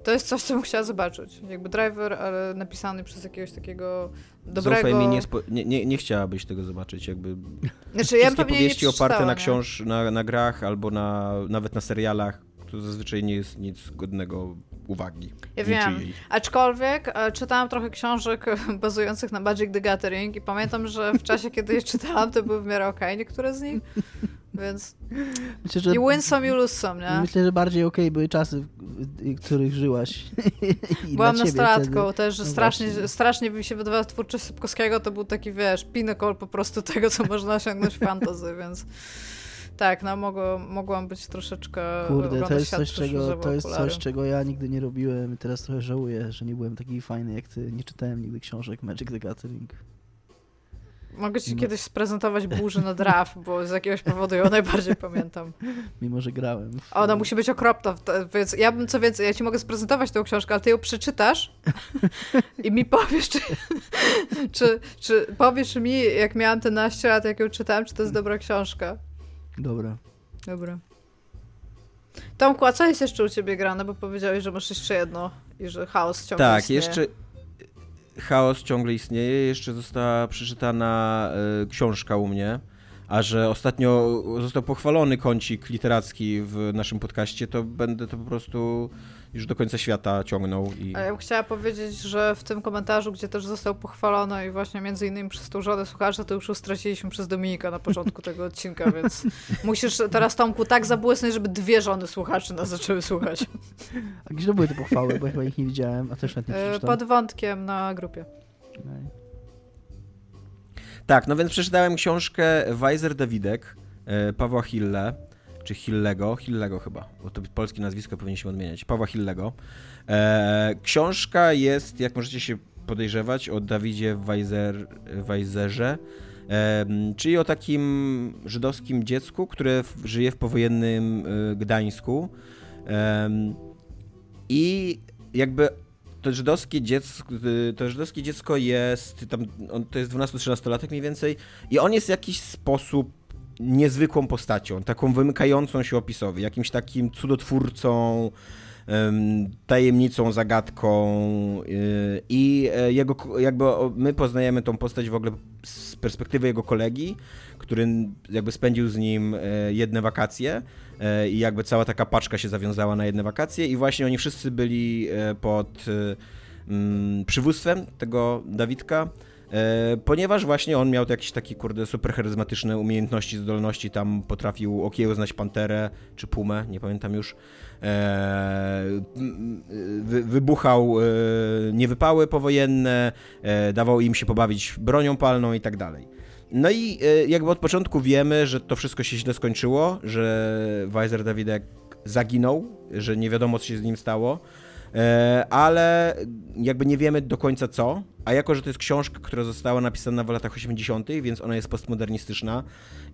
To jest coś, co bym chciała zobaczyć. Jakby driver, ale napisany przez jakiegoś takiego dobrego... Zaufaj mi, nie, spo... nie, nie, nie chciałabyś tego zobaczyć. Jakby znaczy, ja pewnie powieści oparte na książ, na, na grach albo na, nawet na serialach, to zazwyczaj nie jest nic godnego uwagi. Ja wiem, aczkolwiek e, czytałam trochę książek bazujących na Magic the Gathering i pamiętam, że w czasie, kiedy je czytałam, to były w miarę okej okay, niektóre z nich. Więc myślę, że, i win some, i lose some, nie? Myślę, że bardziej okej okay były czasy, w których żyłaś. Byłam nastolatką też, że no strasznie, strasznie mi się wydawało twórczość Sypkowskiego to był taki, wiesz, pinnacle po prostu tego, co można osiągnąć w fantasy, więc tak, no mogło, mogłam być troszeczkę. Kurde, to jest, coś, czego, to jest coś, czego ja nigdy nie robiłem i teraz trochę żałuję, że nie byłem taki fajny jak ty. Nie czytałem nigdy książek Magic the Gathering. Mogę ci Mimo... kiedyś sprezentować burzę na draft, bo z jakiegoś powodu ją najbardziej pamiętam. Mimo, że grałem. W... Ona musi być okropna, więc ja bym co więcej, ja ci mogę sprezentować tę książkę, ale ty ją przeczytasz i mi powiesz, czy, czy, czy powiesz mi, jak miałam te naście lat, jak ją czytałem, czy to jest dobra książka. Dobra. Dobra. Tomku, a co jest jeszcze u ciebie grane? Bo powiedziałeś, że masz jeszcze jedno i że chaos ciągle tak, istnieje. Tak, jeszcze chaos ciągle istnieje. Jeszcze została przeczytana y, książka u mnie, a że ostatnio został pochwalony kącik literacki w naszym podcaście, to będę to po prostu już do końca świata ciągnął. I... A ja bym chciała powiedzieć, że w tym komentarzu, gdzie też został pochwalony i właśnie między innymi przez tą żonę słuchaczy, to już straciliśmy przez Dominika na początku tego odcinka, więc musisz teraz Tomku tak zabłysnąć, żeby dwie żony słuchaczy nas zaczęły słuchać. A gdzie były te pochwały, bo ja chyba ich nie widziałem, a też nie e, Pod wątkiem na grupie. Tak, no więc przeczytałem książkę Weiser Dawidek e, Pawła Hille czy Hillego, Hillego chyba, bo to polskie nazwisko powinniśmy odmieniać, Pawła Hillego. E, książka jest, jak możecie się podejrzewać, o Dawidzie Weiser, Weizerze, e, czyli o takim żydowskim dziecku, które żyje w powojennym Gdańsku. I jakby to żydowskie dziecko, to żydowskie dziecko jest, tam, on, to jest 12-13 latek mniej więcej i on jest w jakiś sposób niezwykłą postacią, taką wymykającą się opisowi, jakimś takim cudotwórcą, tajemnicą, zagadką y, i e, jego, jakby my poznajemy tą postać w ogóle z perspektywy jego kolegi, który jakby spędził z nim e, jedne wakacje i jakby cała taka paczka się zawiązała na jedne wakacje i właśnie oni wszyscy byli pod przywództwem tego Dawidka, E, ponieważ właśnie on miał jakieś takie, kurde, super charyzmatyczne umiejętności, zdolności, tam potrafił okiełznać panterę, czy pumę, nie pamiętam już, e, wybuchał e, niewypały powojenne, dawał im się pobawić bronią palną i tak dalej. No i jakby od początku wiemy, że to wszystko się źle skończyło, że Weiser Dawidek zaginął, że nie wiadomo co się z nim stało, E, ale jakby nie wiemy do końca co, a jako, że to jest książka, która została napisana w latach 80., więc ona jest postmodernistyczna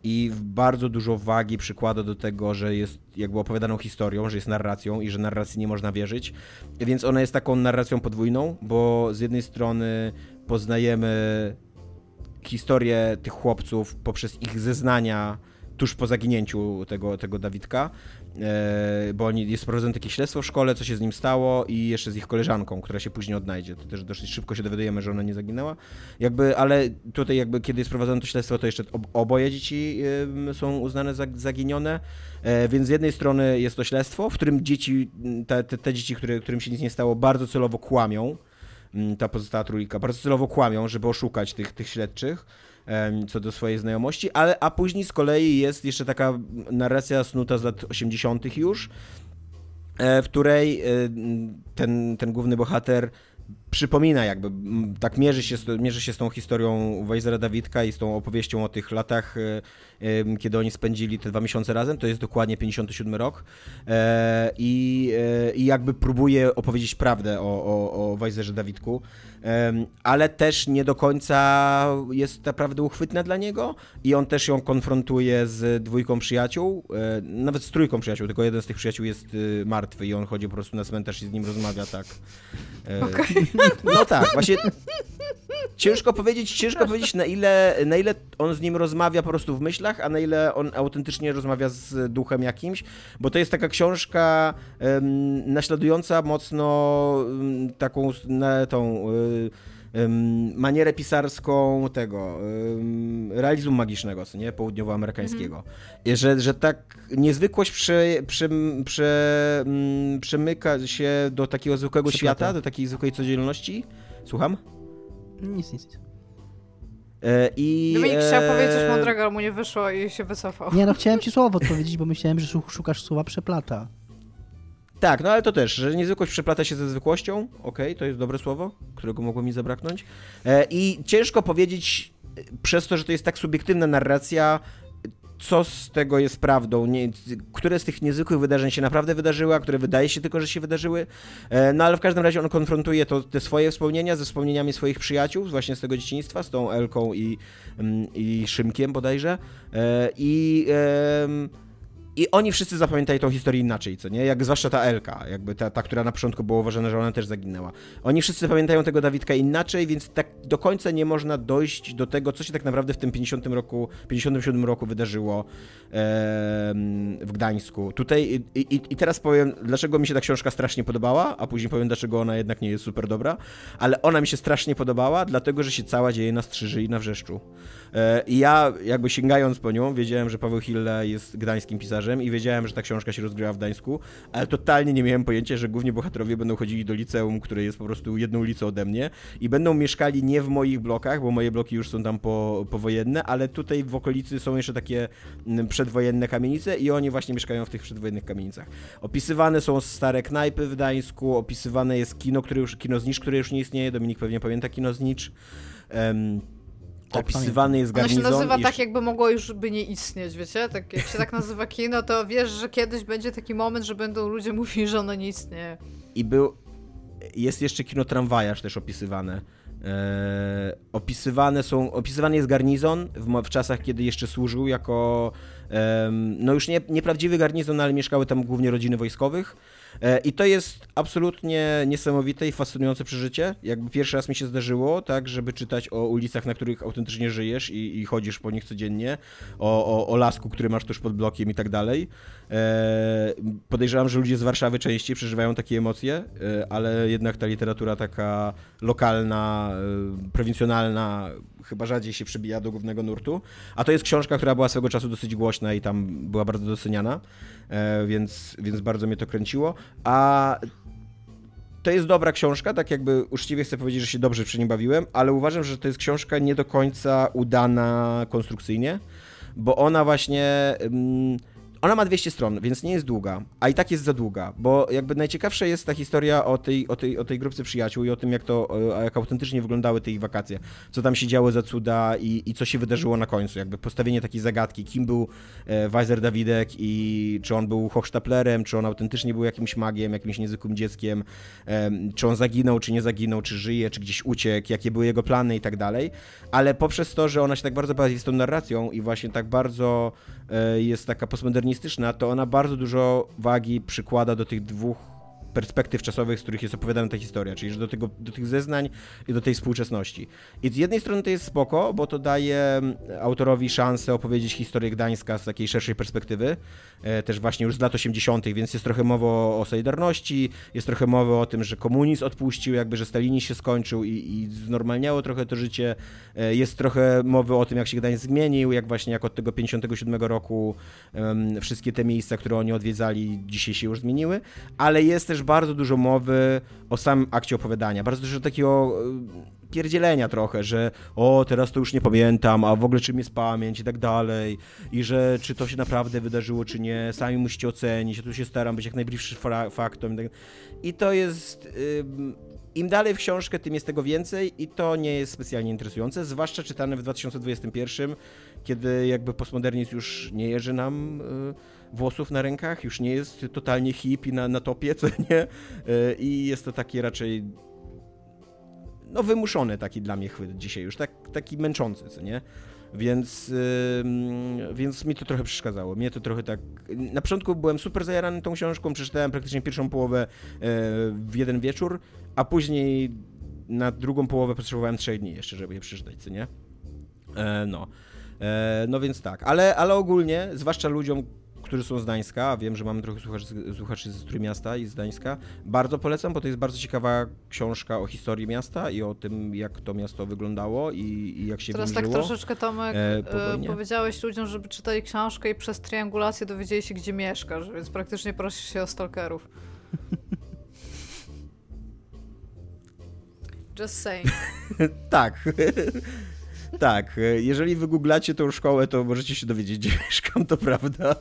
i bardzo dużo wagi przykłada do tego, że jest jakby opowiadaną historią, że jest narracją i że narracji nie można wierzyć, więc ona jest taką narracją podwójną, bo z jednej strony poznajemy historię tych chłopców poprzez ich zeznania tuż po zaginięciu tego, tego Dawidka, e, bo jest prowadzone takie śledztwo w szkole, co się z nim stało i jeszcze z ich koleżanką, która się później odnajdzie. To też dosyć szybko się dowiadujemy, że ona nie zaginęła. Jakby, ale tutaj jakby, kiedy jest prowadzone to śledztwo, to jeszcze oboje dzieci są uznane za zaginione, e, więc z jednej strony jest to śledztwo, w którym dzieci, te, te, te dzieci, które, którym się nic nie stało, bardzo celowo kłamią, ta pozostała trójka, bardzo celowo kłamią, żeby oszukać tych, tych śledczych co do swojej znajomości, ale a później z kolei jest jeszcze taka narracja snuta z lat 80. już, e, w której e, ten, ten główny bohater przypomina jakby, tak mierzy się, mierzy się z tą historią Weizera Dawidka i z tą opowieścią o tych latach, e, kiedy oni spędzili te dwa miesiące razem, to jest dokładnie 57 rok e, i, e, i jakby próbuje opowiedzieć prawdę o, o, o Weizerze Dawidku, ale też nie do końca jest naprawdę uchwytna dla niego i on też ją konfrontuje z dwójką przyjaciół, nawet z trójką przyjaciół, tylko jeden z tych przyjaciół jest martwy i on chodzi po prostu na cmentarz i z nim rozmawia tak. Okay. No tak, właśnie ciężko powiedzieć, ciężko powiedzieć na ile, na ile on z nim rozmawia po prostu w myślach, a na ile on autentycznie rozmawia z duchem jakimś, bo to jest taka książka um, naśladująca mocno um, taką na, tą um, manierę pisarską tego realizmu magicznego, co nie, południowoamerykańskiego. Mm. Że, że tak niezwykłość przy, przy, przy, mm, przemyka się do takiego zwykłego świata, do takiej zwykłej codzienności. Słucham? Nic, nic. nic. E, I, Dominik e... chciał powiedzieć coś mądrego, ale mu nie wyszło i się wycofał. Nie, no chciałem ci słowo odpowiedzieć, bo myślałem, że szukasz słowa przeplata. Tak, no ale to też, że niezwykłość przeplata się ze zwykłością, okej, okay, to jest dobre słowo, którego mogło mi zabraknąć. E, I ciężko powiedzieć, e, przez to, że to jest tak subiektywna narracja, co z tego jest prawdą, nie, które z tych niezwykłych wydarzeń się naprawdę wydarzyły, a które wydaje się tylko, że się wydarzyły. E, no ale w każdym razie on konfrontuje to, te swoje wspomnienia ze wspomnieniami swoich przyjaciół, właśnie z tego dzieciństwa, z tą Elką i, mm, i Szymkiem bodajże. I i oni wszyscy zapamiętają tą historię inaczej, co nie? Jak zwłaszcza ta Elka, jakby ta, ta, która na początku było uważane, że ona też zaginęła. Oni wszyscy pamiętają tego Dawidka inaczej, więc tak do końca nie można dojść do tego, co się tak naprawdę w tym 50 roku, 57 roku wydarzyło e, w Gdańsku. Tutaj i, i, i, teraz powiem, dlaczego mi się ta książka strasznie podobała, a później powiem, dlaczego ona jednak nie jest super dobra, ale ona mi się strasznie podobała, dlatego, że się cała dzieje na Strzyży i na Wrzeszczu. E, I ja jakby sięgając po nią, wiedziałem, że Paweł Hille jest gdańskim pisarzem i wiedziałem, że ta książka się rozgrywa w Gdańsku, ale totalnie nie miałem pojęcia, że głównie bohaterowie będą chodzili do liceum, które jest po prostu jedną ulicą ode mnie i będą mieszkali nie w moich blokach, bo moje bloki już są tam po, powojenne, ale tutaj w okolicy są jeszcze takie mm, przedwojenne kamienice i oni właśnie mieszkają w tych przedwojennych kamienicach. Opisywane są stare knajpy w Gdańsku, opisywane jest kino, które już, kino Znicz, które już nie istnieje, Dominik pewnie pamięta kino Znicz. Um, tak, opisywany jest garnizon. Ono się nazywa tak, jakby mogło już by nie istnieć, wiecie? Tak, jak się tak nazywa kino, to wiesz, że kiedyś będzie taki moment, że będą ludzie mówili, że ono nie istnieje. I był... Jest jeszcze kino tramwajarz też opisywane. E, opisywane są, opisywany jest garnizon w, w, czasach, kiedy jeszcze służył jako, no już nie, nieprawdziwy garnizon, ale mieszkały tam głównie rodziny wojskowych I to jest absolutnie niesamowite i fascynujące przeżycie. Jakby pierwszy raz mi się zdarzyło, tak, żeby czytać o ulicach, na których autentycznie żyjesz i, i chodzisz po nich codziennie, o, o, o lasku, który masz tuż pod blokiem i tak dalej. E, podejrzewam, że ludzie z Warszawy częściej przeżywają takie emocje, e, ale jednak ta literatura taka lokalna, prowincjonalna, chyba rzadziej się przebija do głównego nurtu. A to jest książka, która była swego czasu dosyć głośna i tam była bardzo doceniana, więc, więc bardzo mnie to kręciło. A to jest dobra książka, tak jakby uczciwie chcę powiedzieć, że się dobrze przy nim bawiłem, ale uważam, że to jest książka nie do końca udana konstrukcyjnie, bo ona właśnie. Mm, ona ma 200 stron, więc nie jest długa, a i tak jest za długa, bo jakby najciekawsza jest ta historia o tej, o tej, o tej grupce przyjaciół i o tym, jak to, jak autentycznie wyglądały te ich wakacje, co tam się działo za cuda i, i co się wydarzyło na końcu, jakby postawienie takiej zagadki, kim był e, Weiser Dawidek i czy on był Hochstaplerem, czy on autentycznie był jakimś magiem, jakimś niezwykłym dzieckiem, e, czy on zaginął, czy nie zaginął, czy żyje, czy gdzieś uciekł, jakie były jego plany i tak dalej, ale poprzez to, że ona się tak bardzo bawi z tą narracją i właśnie tak bardzo e, jest taka postmodernistyczna, to ona bardzo dużo wagi przykłada do tych dwóch perspektyw czasowych, z których jest opowiadana ta historia, czyli do, tego, do tych zeznań i do tej współczesności. I z jednej strony to jest spoko, bo to daje autorowi szansę opowiedzieć historię Gdańska z takiej szerszej perspektywy, też właśnie już z lat 80., więc jest trochę mowy o, Solidarności, jest trochę mowy o tym, że komunizm odpuścił, jakby, że stalinizm się skończył i, i znormalniało trochę to życie. E, jest trochę mowy o tym, jak się Gdańsk zmienił, jak właśnie jak od tego 57 roku um, wszystkie te miejsca, które oni odwiedzali, dzisiaj się już zmieniły, ale jest też bardzo dużo mowy o samym akcie opowiadania, bardzo dużo takiego e, pierdzielenia trochę, że o, teraz to już nie pamiętam, a w ogóle czym jest pamięć i tak dalej, i że czy to się naprawdę wydarzyło, czy nie, sami musicie ocenić, ja tu się staram być jak najbliższy faktom. I tak to jest... Im dalej w książkę, tym jest tego więcej i to nie jest specjalnie interesujące, zwłaszcza czytane w 2021, kiedy jakby postmodernizm już nie jeży nam y, włosów na rękach, już nie jest totalnie hip i na, na topie, co nie? Y, I jest to takie raczej no wymuszony taki dla mnie chwyt dzisiaj już, tak, taki męczący, co nie? Więc, yy, więc mi to trochę przeszkadzało. Mnie to trochę tak. Na początku byłem super zajarany tą książką, przeczytałem praktycznie pierwszą połowę yy, w jeden wieczór, a później na drugą połowę potrzebowałem trzech dni jeszcze, żeby je przeczytać, co nie? Yy, no. E, no więc tak, ale, ale ogólnie, zwłaszcza ludziom, którzy są z Gdańska, a wiem, że mamy trochę słuchaczy, słuchaczy z Trójmiasta i z Gdańska. Bardzo polecam, bo to jest bardzo ciekawa książka o historii miasta i o tym, jak to miasto wyglądało i, i jak się Teraz tak troszeczkę, Tomek, e, e powiedziałeś ludziom, żeby czytali książkę i przez triangulację dowiedzieli się, gdzie mieszkasz, więc praktycznie prosisz się o stalkerów. Just saying. tak. Tak, e, jeżeli wygooglacie tą szkołę, to możecie się dowiedzieć, gdzie mieszkam, to prawda.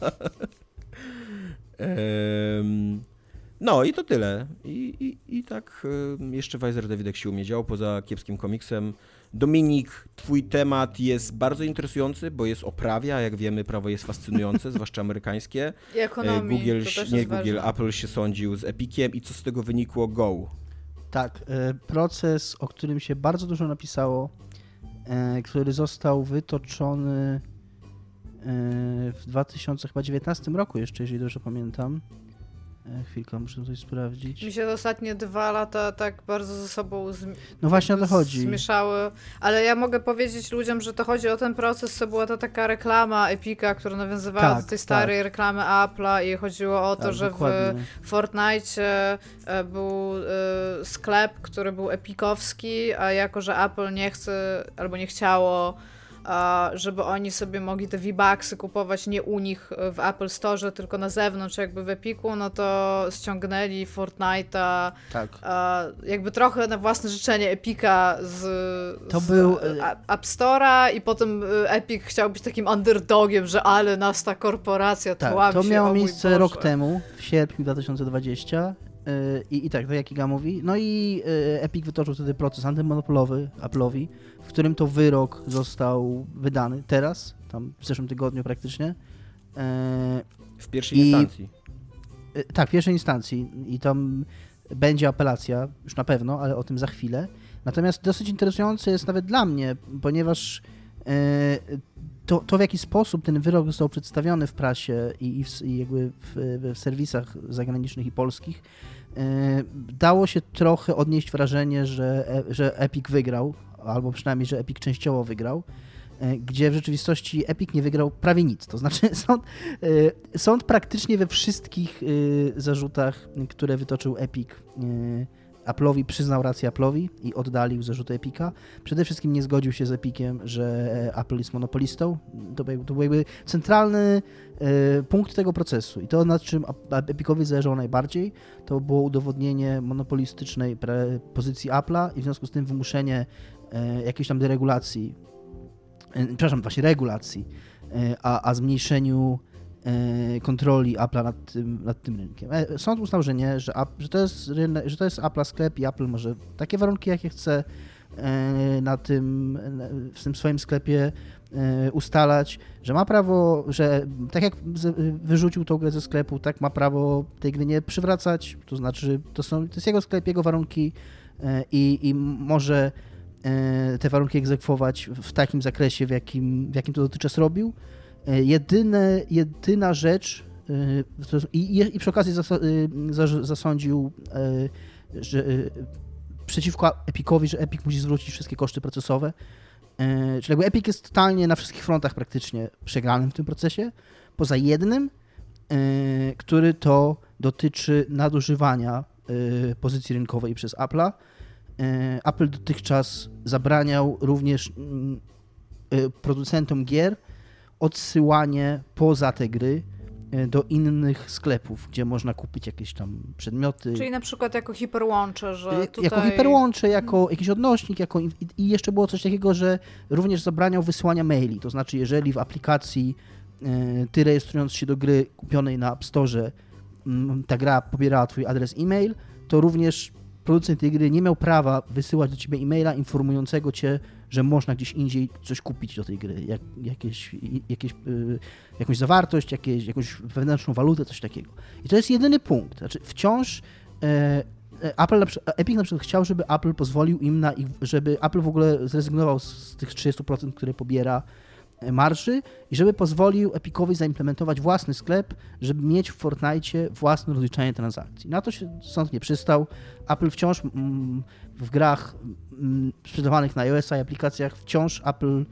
No i to tyle. I, i, i tak jeszcze Weiser Dawidek się umiedział, poza kiepskim komiksem. Dominik, twój temat jest bardzo interesujący, bo jest oprawia, jak wiemy, prawo jest fascynujące, zwłaszcza amerykańskie. I ekonomii, Google, nie Google, ważne. Apple się sądził z Epiciem i co z tego wynikło? Go. Tak, e, proces, o którym się bardzo dużo napisało, E, który został wytoczony e, w 2019 roku jeszcze, jeżeli dobrze pamiętam. E, chwilkę, muszę tutaj sprawdzić. Mi się ostatnie dwa lata tak bardzo ze sobą no właśnie o to chodzi. zmieszały. Ale ja mogę powiedzieć ludziom, że to chodzi o ten proces, co była to taka reklama Epika, która nawiązywała tak, do tej starej tak. reklamy Apple'a i chodziło o to, tak, że dokładnie. w Fortnite e, był e, sklep, który był epikowski, a jako, że Apple nie chce albo nie chciało żeby oni sobie mogli te V-Bucksy kupować nie u nich w Apple Store, tylko na zewnątrz, jakby w Epiku, no to ściągnęli Fortnite'a tak. jakby trochę na własne życzenie Epika z, to z był... E, App Store'a i potem e, Epic chciał być takim underdogiem, że ale nas ta korporacja tak, To miało miejsce rok temu, w sierpniu 2020 e, i, I tak, tak jak Iga mówi. No i Epic wytoczył wtedy proces antymonopolowy Apple'owi, w którym to wyrok został wydany teraz, tam w zeszłym tygodniu praktycznie. E, w pierwszej I, instancji. E, tak, w pierwszej instancji i tam będzie apelacja, już na pewno, ale o tym za chwilę. Natomiast dosyć interesujące jest nawet dla mnie, ponieważ e, to, to w jaki sposób ten wyrok został przedstawiony w prasie i, w, i jakby w, w, serwisach zagranicznych i polskich, dało się trochę odnieść wrażenie, że, że Epic wygrał, albo przynajmniej, że Epic częściowo wygrał, e, gdzie w rzeczywistości Epic nie wygrał prawie nic. To znaczy sąd, e, sąd praktycznie we wszystkich e, zarzutach, które wytoczył Epic, Apple'owi przyznał rację Apple'owi i oddalił zarzuty Epica. Przede wszystkim nie zgodził się z Epiciem, że Apple jest monopolistą. To to był jakby centralny punkt tego procesu. I to, nad czym Epicowi zależało najbardziej, to było udowodnienie monopolistycznej pozycji Apple'a i w związku z tym wymuszenie E, jakiejś tam deregulacji, e, przepraszam, właśnie regulacji, e, a, a zmniejszeniu kontroli Apple'a nad tym, nad tym rynkiem. Sąd uznał, że nie, że, że, to jest, że to jest Apple'a sklep i Apple może takie warunki, jakie chce na tym, w tym swoim sklepie ustalać, że ma prawo, że tak jak wyrzucił tą grę ze sklepu, tak ma prawo tej gry nie przywracać, to znaczy to, są, to jest jego sklep, jego warunki i, i może E, te warunki egzekwować w takim zakresie, w jakim, w jakim to dotychczas robił. E, jedyne, jedyna rzecz, i, i przy okazji zasądził, że przeciwko Epicowi, że Epic musi zwrócić wszystkie koszty procesowe. Czyli jakby Epic jest totalnie na wszystkich frontach praktycznie przegranym w tym procesie, poza jednym, który to dotyczy nadużywania pozycji rynkowej przez Apple'a. Apple dotychczas zabraniał również mm, producentom gier odsyłanie poza te gry e, do innych sklepów, gdzie można kupić jakieś tam przedmioty. Czyli na przykład jako hiperłącze, że tutaj... Jako hiperłącze, jako mhm. jakiś odnośnik, jako... i jeszcze było coś takiego, że również zabraniał wysyłania maili, to znaczy jeżeli w aplikacji e, ty rejestrując się do gry kupionej na App Store ta gra pobierała twój adres e-mail, to również producent tej gry nie miał prawa wysyłać do ciebie e-maila informującego cię, że można gdzieś indziej coś kupić do tej gry, jak, jakieś, jakieś, yy, jakąś zawartość, jakieś, jakąś wewnętrzną walutę, coś takiego. I to jest jedyny punkt. Znaczy wciąż e, e Apple na przykład, Epic na przykład chciał, żeby Apple pozwolił im na żeby Apple w ogóle zrezygnował z tych 30%, które pobiera marży i żeby pozwolił Epicowi zaimplementować własny sklep, żeby mieć w Fortnite własne rozliczanie transakcji. Na to się sąd nie przystał. Apple wciąż mm, w grach mm, sprzedawanych na iOS i aplikacjach wciąż Apple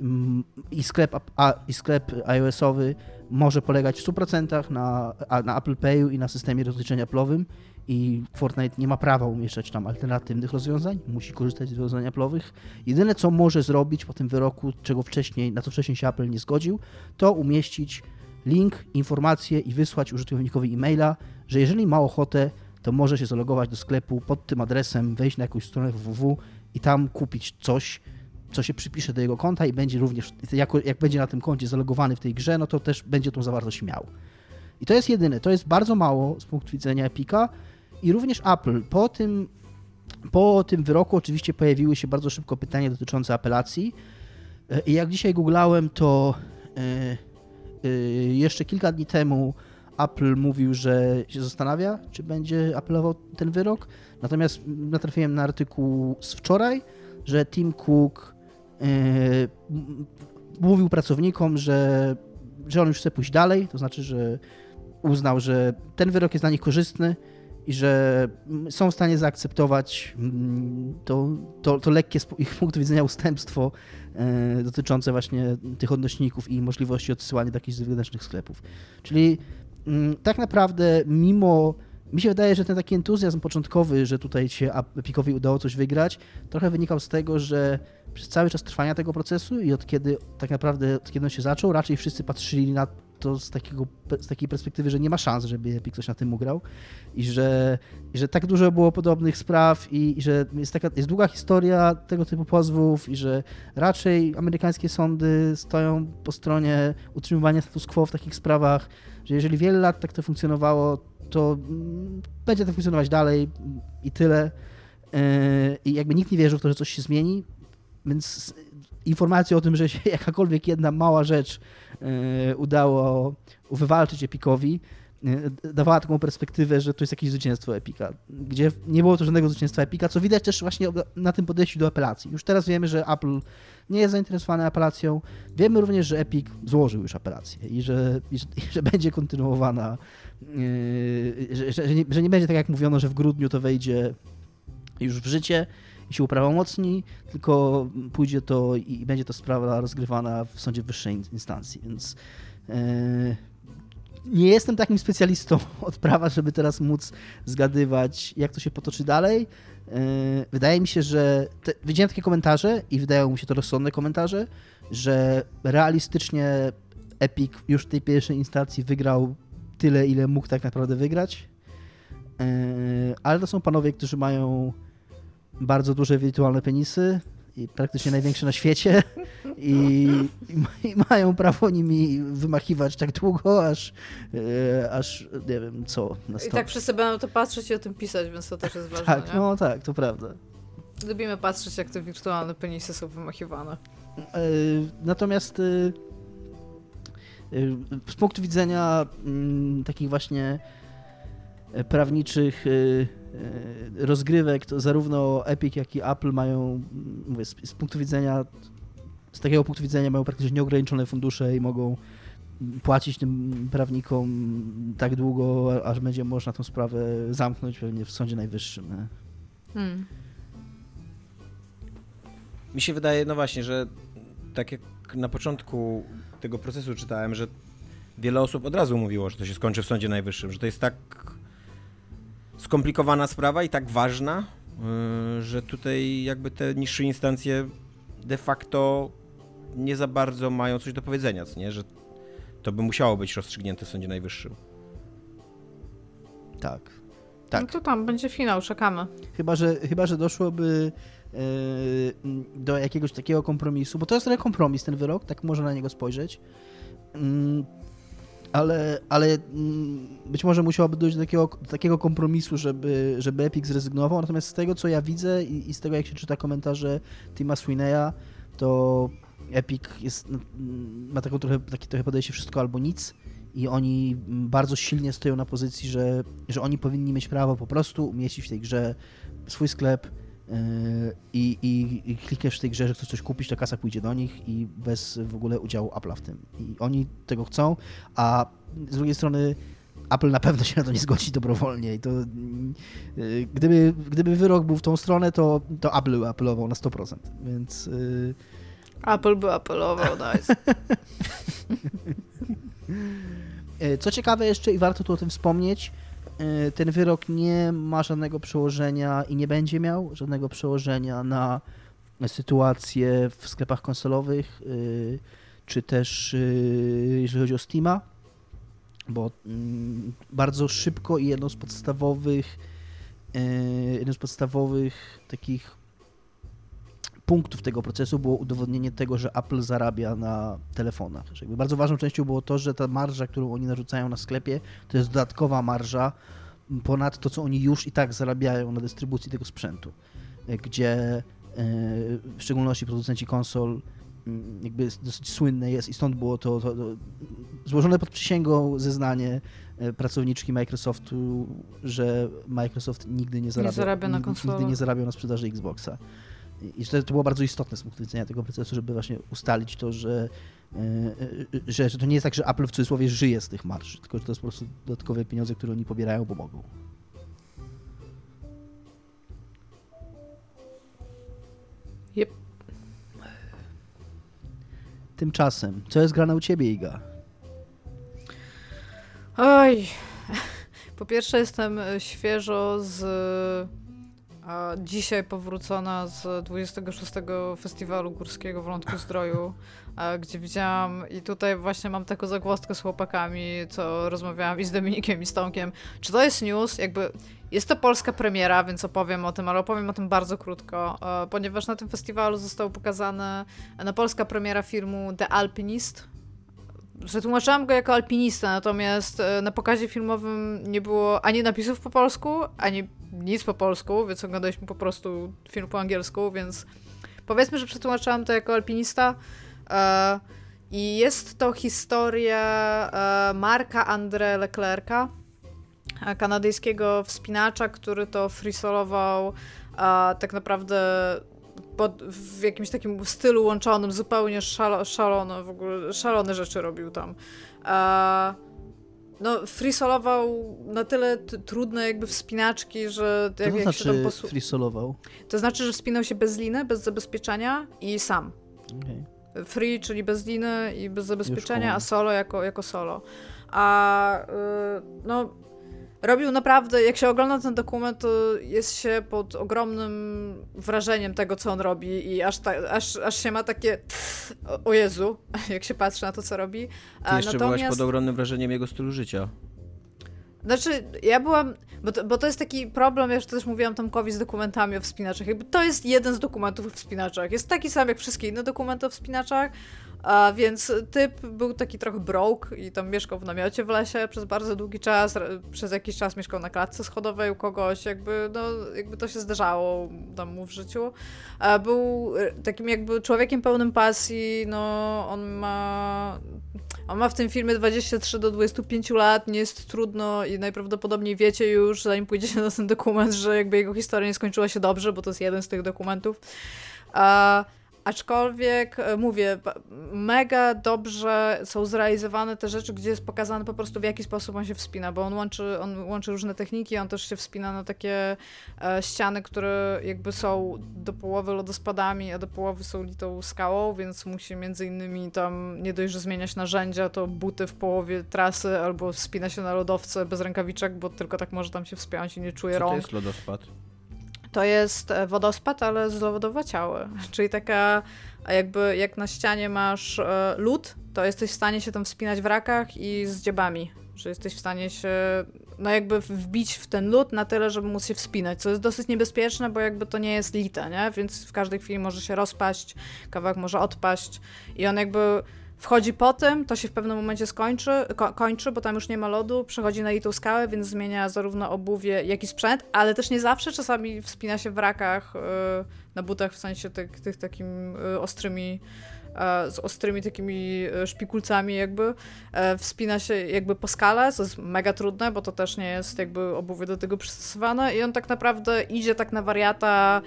mm, i sklep, i sklep iOS-owy może polegać w 100% na, na Apple Payu i na systemie rozliczenia Apple'owym i Fortnite nie ma prawa umieszczać tam alternatywnych rozwiązań, musi korzystać z rozwiązań Apple'owych. Jedyne, co może zrobić po tym wyroku, czego wcześniej, na co wcześniej się Apple nie zgodził, to umieścić link, informację i wysłać użytkownikowi e-maila, że jeżeli ma ochotę, to może się zalogować do sklepu pod tym adresem, wejść na jakąś stronę www i tam kupić coś, co się przypisze do jego konta i będzie również, jak będzie na tym koncie zalogowany w tej grze, no to też będzie tą zawartość miał. I to jest jedyne, to jest bardzo mało z punktu widzenia Epika, i również Apple. Po tym, po tym wyroku oczywiście pojawiły się bardzo szybko pytania dotyczące apelacji. E, I jak dzisiaj googlałem, to e, e, jeszcze kilka dni temu Apple mówił, że się zastanawia, czy będzie apelował ten wyrok. Natomiast natrafiłem na artykuł z wczoraj, że Tim Cook mówił pracownikom, że, że on już chce pójść dalej, to znaczy, że uznał, że ten wyrok jest dla nich korzystny i że są w stanie zaakceptować to, to, to lekkie z ich punktu widzenia ustępstwo e, dotyczące właśnie tych odnośników i możliwości odsyłania do jakichś zewnętrznych sklepów. Czyli mm, tak naprawdę mimo mi się wydaje, że ten taki entuzjazm początkowy, że tutaj się Epicowi udało coś wygrać, trochę wynikał z tego, że przez cały czas trwania tego procesu i od kiedy tak naprawdę, od kiedy on się zaczął, raczej wszyscy patrzyli na to z, takiego, z takiej perspektywy, że nie ma szans, żeby Epic coś na tym ugrał i że, i że tak dużo było podobnych spraw i, i że jest, taka, jest długa historia tego typu pozwów i że raczej amerykańskie sądy stoją po stronie utrzymywania status quo w takich sprawach, że jeżeli wiele lat tak to funkcjonowało, to mm, będzie to funkcjonować dalej i tyle. Yy, I jakby nikt nie wierzył w to, że coś się zmieni, więc informacja o tym, że się jakakolwiek jedna mała rzecz E, udało wywalczyć Epikowi, e, dawała taką perspektywę, że to jest jakieś zwycięstwo Epika, gdzie nie było to żadnego zwycięstwa Epika, co widać też właśnie na tym podejściu do apelacji. Już teraz wiemy, że Apple nie jest zainteresowany apelacją. Wiemy również, że Epic złożył już apelację i że, i że, i że będzie kontynuowana, yy, że, że, nie, że nie będzie tak jak mówiono, że w grudniu to wejdzie już w życie, i się uprawomocni, tylko pójdzie to i będzie to sprawa rozgrywana w sądzie wyższej instancji, więc e, nie jestem takim specjalistą od prawa, żeby teraz móc zgadywać, jak to się potoczy dalej. E, wydaje mi się, że te, widziałem takie komentarze i wydają mi się to rozsądne komentarze, że realistycznie Epic już w tej pierwszej instancji wygrał tyle, ile mógł tak naprawdę wygrać. E, ale to są panowie, którzy mają bardzo duże wirtualne penisy i praktycznie największe na świecie i, i, mają prawo nimi wymachiwać tak długo, aż, e, aż nie wiem co. I tak wszyscy będą to patrzeć i o tym pisać, więc to też jest ważne. Tak, nie? no tak, to prawda. Lubimy patrzeć, jak te wirtualne penisy są wymachiwane. E, natomiast e, z punktu widzenia mm, takich właśnie prawniczych E, rozgrywek, to zarówno Epic, jak i Apple mają, mówię, z, z, punktu widzenia, z takiego punktu widzenia mają praktycznie nieograniczone fundusze i mogą płacić tym prawnikom tak długo, aż będzie można tą sprawę zamknąć pewnie w Sądzie Najwyższym. Hmm. Mi się wydaje, no właśnie, że tak jak na początku tego procesu czytałem, że wiele osób od razu mówiło, że to się skończy w Sądzie Najwyższym, że to jest tak skomplikowana sprawa i tak ważna, yy, że tutaj jakby te niższe instancje de facto nie za bardzo mają coś do powiedzenia, co nie? Że to by musiało być rozstrzygnięte w Sądzie Najwyższym. Tak. tak. No to tam będzie finał, czekamy. Chyba, że, chyba, że doszłoby yy, do jakiegoś takiego kompromisu, bo to jest trochę kompromis ten wyrok, tak można na niego spojrzeć. Yy, ale, ale mm, być może musiałoby dojść do takiego, do takiego kompromisu, żeby, żeby Epic zrezygnował. Natomiast z tego, co ja widzę i, i z tego, jak się czyta komentarze Tima Sweeneya, to Epic jest, ma taką trochę, takie trochę podejście wszystko albo nic i oni bardzo silnie stoją na pozycji, że, że oni powinni mieć prawo po prostu umieścić w tej grze swój sklep i, i, i klikasz w tej grze, że chcesz coś kupić, to kasa pójdzie do nich i bez w ogóle udziału Apple'a w tym. I oni tego chcą, a z drugiej strony Apple na pewno się na to nie zgodzi dobrowolnie i to yy, gdyby, gdyby wyrok był w tą stronę, to, to Apple apelował na 100%, więc... Yy, Apple by apelował, nice. Co ciekawe jeszcze i warto tu o tym wspomnieć, ten wyrok nie ma żadnego przełożenia i nie będzie miał żadnego przełożenia na sytuację w sklepach konsolowych, e, czy też jeżeli chodzi o Steama, bo mm, bardzo szybko i jedną z podstawowych jedną z podstawowych takich punktów tego procesu było udowodnienie tego, że Apple zarabia na telefonach. Jakby bardzo ważną częścią było to, że ta marża, którą oni narzucają na sklepie, to jest dodatkowa marża ponad to, co oni już i tak zarabiają na dystrybucji tego sprzętu, gdzie e, w szczególności producenci konsol mm, jakby dosyć słynne jest i stąd było to, to, to złożone pod przysięgą zeznanie e, pracowniczki Microsoftu, że Microsoft nigdy nie zarabia, nie zarabia na nigdy nie zarabiał na sprzedaży Xboxa. I to, to było bardzo istotne z punktu widzenia tego procesu, żeby właśnie ustalić to, że, e, e, że, że to nie jest tak, że Apple w cudzysłowie żyje z tych marży, tylko że to jest po prostu dodatkowe pieniądze, które oni pobierają, bo mogą. Yep. Tymczasem, co jest grane u ciebie, Iga? Oj. Po pierwsze jestem świeżo z a dzisiaj powrócona z 26 Festiwalu Górskiego w Lądku Zdroju, gdzie widziałam i tutaj właśnie mam taką zagłostkę z chłopakami, co rozmawiałam i z Dominikiem i z Tomkiem. Czy to jest news? Jakby jest to polska premiera, więc opowiem o tym, ale opowiem o tym bardzo krótko, ponieważ na tym festiwalu została pokazana na polska premiera filmu The Alpinist, Przetłumaczyłam go jako alpinista, natomiast e, na pokazie filmowym nie było ani napisów po polsku, ani nic po polsku, więc oglądaliśmy po prostu film po angielsku, więc powiedzmy, że przetłumaczyłam to jako alpinista. E, I jest to historia e, Marka André Leclerca, kanadyjskiego wspinacza, który to freesolował tak naprawdę pod, w jakimś takim stylu łączonym, zupełnie szalo, szalone, w ogóle szalone rzeczy robił tam. E, no, freesolował na tyle trudne jakby wspinaczki, że... Jak, to jak znaczy się tam posłu... freesolował? To znaczy, że wspinał się bez liny, bez zabezpieczenia i sam. Okay. Free, czyli bez liny i bez zabezpieczenia, a solo jako, jako solo. A y, no robił naprawdę, jak się ogląda ten dokument, to jest się pod ogromnym wrażeniem tego, co on robi i aż, ta, aż, aż się ma takie o Jezu, jak się patrzy na to, co robi. Ty jeszcze Natomiast... byłaś pod ogromnym wrażeniem jego stylu życia. Znaczy, ja byłam, bo to, bo to jest taki problem, ja już też mówiłam Tomkowi z dokumentami o wspinaczach, jakby to jest jeden z dokumentów o wspinaczach. Jest taki sam jak wszystkie inne dokumenty o wspinaczach, a więc typ był taki trochę broke i tam mieszkał w namiocie w lesie przez bardzo długi czas, przez jakiś czas mieszkał na klatce schodowej u kogoś, jakby, no, jakby to się zdarzało tam mu w życiu. A był e, takim jakby człowiekiem pełnym pasji, no on ma on ma w tym filmie 23 do 25 lat, nie jest trudno i najprawdopodobniej wiecie już, zanim pójdziecie na ten dokument, że jakby jego historia nie skończyła się dobrze, bo to jest jeden z tych dokumentów. Aczkolwiek e, mówię, mega dobrze są zrealizowane te rzeczy, gdzie jest pokazane po prostu w jaki sposób on się wspina, bo on łączy, on łączy różne techniki, on też się wspina na takie e, ściany, które jakby są do połowy lodospadami, a do połowy są litą skałą, więc musi między innymi tam nie dość, że zmieniać narzędzia, to buty w połowie trasy albo wspina się na lodowce bez rękawiczek, bo tylko tak może tam się wspiąć i nie czuje Co rąk. to jest lodospad? To jest e, wodospad, ale zlodowaciały. Czyli taka, jakby jak na ścianie masz e, lód, to jesteś w stanie się tam wspinać w rakach i z dziebami. Że jesteś w stanie się, no jakby wbić w ten lód na tyle, żeby móc się wspinać, co jest dosyć niebezpieczne, bo jakby to nie jest lite, nie? Więc w każdej chwili może się rozpaść, kawałek może odpaść i on jakby Wchodzi po tym, to się w pewnym momencie skończy, ko kończy, bo tam już nie ma lodu, przechodzi na litą skałę, więc zmienia zarówno obuwie, jak i sprzęt, ale też nie zawsze, czasami wspina się w rakach, yy, na butach, w sensie tych, tych takim yy, ostrymi, yy, z ostrymi takimi szpikulcami jakby, wspina się jakby po skale, co jest mega trudne, bo to też nie jest jakby obuwie do tego przystosowane. I on tak naprawdę idzie tak na wariata,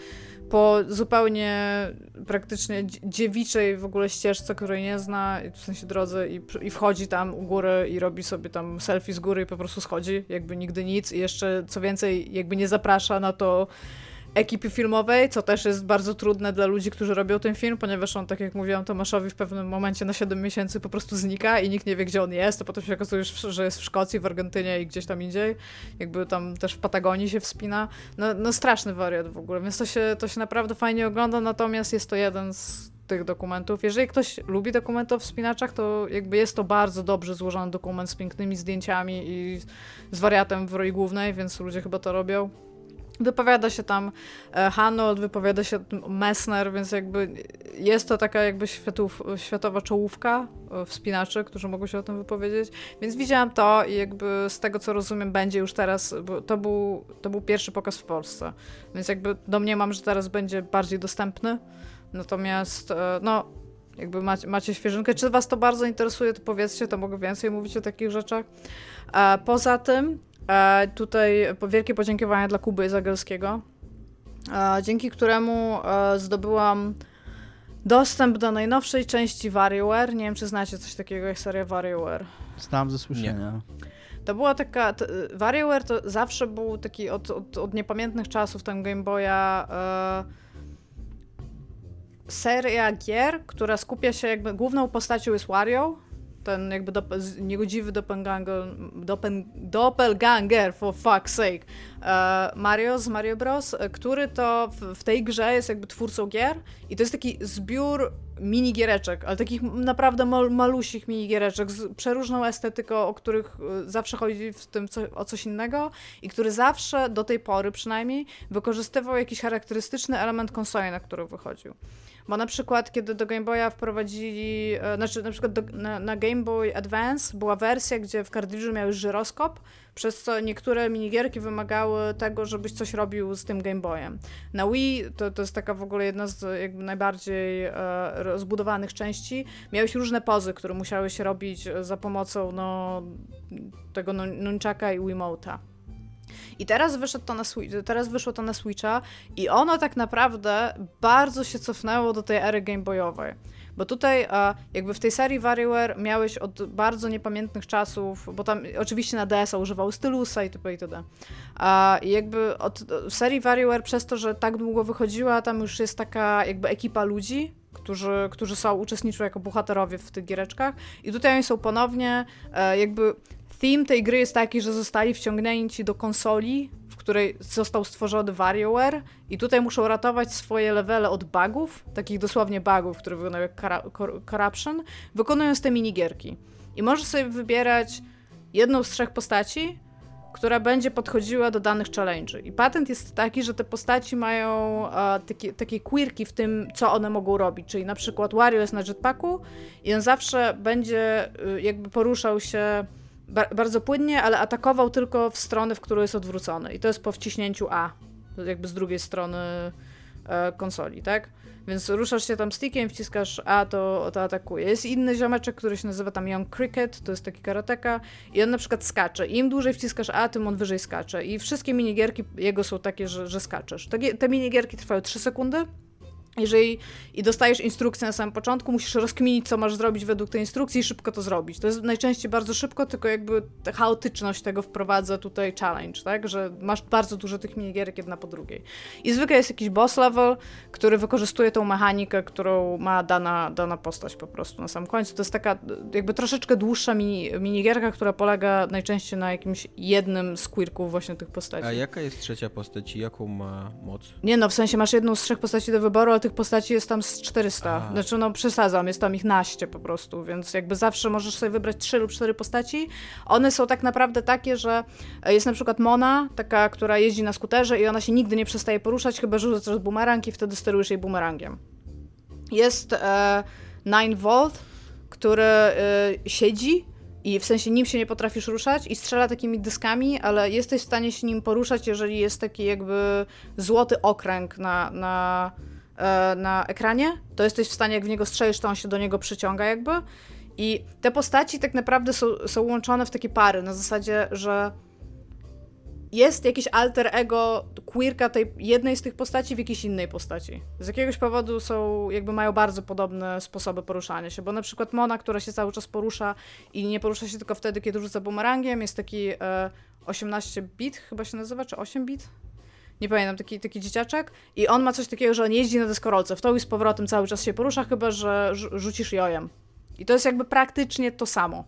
po zupełnie praktycznie dziewiczej w ogóle ścieżce, której nie zna, w sensie drodze i, i wchodzi tam u góry i robi sobie tam selfie z góry i po prostu schodzi, jakby nigdy nic. I jeszcze co więcej jakby nie zaprasza na to ekipy filmowej, co też jest bardzo trudne dla ludzi, którzy robią ten film, ponieważ on, tak jak mówiłam Tomaszowi, w pewnym momencie na 7 miesięcy po prostu znika i nikt nie wie, gdzie on jest, to potem się okazuje, że jest w Szkocji, w Argentynie i gdzieś tam indziej. Jakby tam też w Patagonii się wspina. No, no straszny wariat w ogóle, więc to się, to się naprawdę fajnie ogląda, natomiast jest to jeden z tych dokumentów. Jeżeli ktoś lubi dokumenty o wspinaczach, to jakby jest to bardzo dobrze złożony dokument z pięknymi zdjęciami i z wariatem w roli głównej, więc ludzie chyba to robią. Wypowiada się tam e, Hanold, wypowiada się Messner, więc jakby jest to taka jakby światów, światowa czołówka e, wspinaczy, którzy mogą się o tym wypowiedzieć. Więc widziałam to i jakby z tego co rozumiem będzie już teraz, bo to był, to był pierwszy pokaz w Polsce, więc jakby domniemam, że teraz będzie bardziej dostępny. Natomiast e, no jakby macie, macie świeżynkę. Czy was to bardzo interesuje, to powiedzcie, to mogę więcej mówić o takich rzeczach. Poza tym E, tutaj wielkie podziękowania dla Kuby Zagelskiego, e, dzięki któremu e, zdobyłam dostęp do najnowszej części WarioWare. Nie wiem, czy znacie coś takiego jak seria WarioWare. Znam ze słyszenia. Nie. To była taka. To, WarioWare to zawsze był taki od, od, od niepamiętnych czasów ten Game Boya. E, seria gier, która skupia się jakby. Główną postacią jest Wario, ten jakby niegodziwy doppelganger, doppel, doppelganger, for fuck's sake, e, Mario z Mario Bros., e, który to w, w, tej grze jest jakby twórcą gier i to jest taki zbiór minigiereczek, ale takich naprawdę mal, malusich minigiereczek z przeróżną estetyką, o których e, zawsze chodzi w tym co, o coś innego i który zawsze, do tej pory przynajmniej, wykorzystywał jakiś charakterystyczny element konsoli, na który wychodził. Bo na przykład, kiedy do Game Boya wprowadzili, e, znaczy na przykład do, na, na, Game Boy Advance była wersja, gdzie w kartridżu miałeś żyroskop, przez co niektóre minigierki wymagały tego, żebyś coś robił z tym Game Boyem. Na Wii, to, to jest taka w ogóle jedna z jakby najbardziej e, rozbudowanych części, miałeś różne pozy, które musiałeś robić za pomocą no, tego nunchaka i Wiimote'a. I teraz, wyszedł to na teraz wyszło to na Switcha i ono tak naprawdę bardzo się cofnęło do tej ery Game Boyowej. Bo tutaj jakby w tej serii WarioWare miałeś od bardzo niepamiętnych czasów, bo tam oczywiście na DS-a używał stylusa itp. itd. A jakby od, w serii WarioWare przez to, że tak długo wychodziła, tam już jest taka jakby ekipa ludzi, którzy, którzy są, uczestniczą jako bohaterowie w tych giereczkach i tutaj oni są ponownie e, jakby Theme tej gry jest taki, że zostali wciągnięci do konsoli, w której został stworzony WarioWare i tutaj muszą ratować swoje levele od bugów, takich dosłownie bugów, które wyglądają jak corruption, wykonując te minigierki. I możesz sobie wybierać jedną z trzech postaci, która będzie podchodziła do danych challenge. I patent jest taki, że te postaci mają uh, takie, takie quirki w tym, co one mogą robić. Czyli na przykład Wario jest na jetpacku i on zawsze będzie y, jakby poruszał się bardzo płynnie, ale atakował tylko w stronę, w którą jest odwrócony. I to jest po wciśnięciu A, jakby z drugiej strony e, konsoli, tak? Więc ruszasz się tam stickiem, wciskasz A, to, to atakuje. Jest inny ziomeczek, który się nazywa tam Young Cricket, to jest taki karateka i on na przykład skacze. Im dłużej wciskasz A, tym on wyżej skacze. I wszystkie minigierki jego są takie, że, że skaczesz. Te, te minigierki trwają 3 sekundy, jeżeli i dostajesz instrukcję na samym początku, musisz rozkminić, co masz zrobić według tej instrukcji i szybko to zrobić. To jest najczęściej bardzo szybko, tylko jakby ta chaotyczność tego wprowadza tutaj challenge, tak? Że masz bardzo dużo tych minigierek jedna po drugiej. I zwykle jest jakiś boss level, który wykorzystuje tą mechanikę, którą ma dana, dana postać po prostu na samym końcu. To jest taka jakby troszeczkę dłuższa mini, minigierka, która polega najczęściej na jakimś jednym z quirków właśnie tych postaci. A jaka jest trzecia postać i jaką ma moc? Nie no, w sensie masz jedną z trzech postaci do wyboru, ale tych postaci jest tam z 400. Aha. Znaczy, no przesadzam, jest tam ich naście po prostu, więc jakby zawsze możesz sobie wybrać trzy lub cztery postaci. One są tak naprawdę takie, że jest na przykład Mona, taka, która jeździ na skuterze i ona się nigdy nie przestaje poruszać, chyba że rzucasz bumerang i wtedy sterujesz jej bumerangiem. Jest e, Nine Volt, który e, siedzi i w sensie nim się nie potrafisz ruszać i strzela takimi dyskami, ale jesteś w stanie się nim poruszać, jeżeli jest taki jakby złoty okręg na, na E, na ekranie, to jesteś w stanie, jak w niego strzelisz, to on się do niego przyciąga jakby. I te postaci tak naprawdę są, są łączone w takie pary, na zasadzie, że jest jakieś alter ego queerka tej jednej z tych postaci w jakiejś innej postaci. Z jakiegoś powodu są, jakby mają bardzo podobne sposoby poruszania się, bo na przykład Mona, która się cały czas porusza i nie porusza się tylko wtedy, kiedy rzuca bumerangiem, jest taki e, 18 bit chyba się nazywa, czy 8 bit? Nie pamiętam, taki, taki dzieciaczek i on ma coś takiego, że on jeździ na deskorolce, w to i z powrotem cały czas się porusza, chyba, że rzucisz jojem. I to jest jakby praktycznie to samo.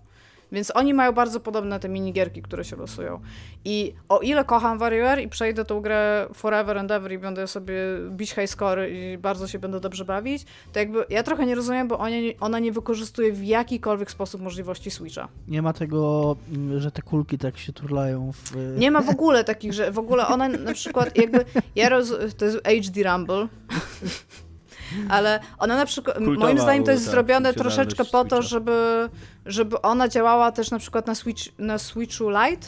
Więc oni mają bardzo podobne te minigierki, które się losują. I o ile kocham WarioWare i przejdę tą grę forever and ever i będę sobie bić high score i bardzo się będę dobrze bawić, to jakby ja trochę nie rozumiem, bo ona nie wykorzystuje w jakikolwiek sposób możliwości Switcha. Nie ma tego, mm, że te kulki tak się turlają w... Nie ma w ogóle takich, że w ogóle ona na przykład jakby, ja roz, to jest HD Rumble, ale ona na przykład, Kultowa, moim zdaniem to jest tak, zrobione troszeczkę po to, żeby, żeby ona działała też na przykład na, Switch, na Switchu Lite,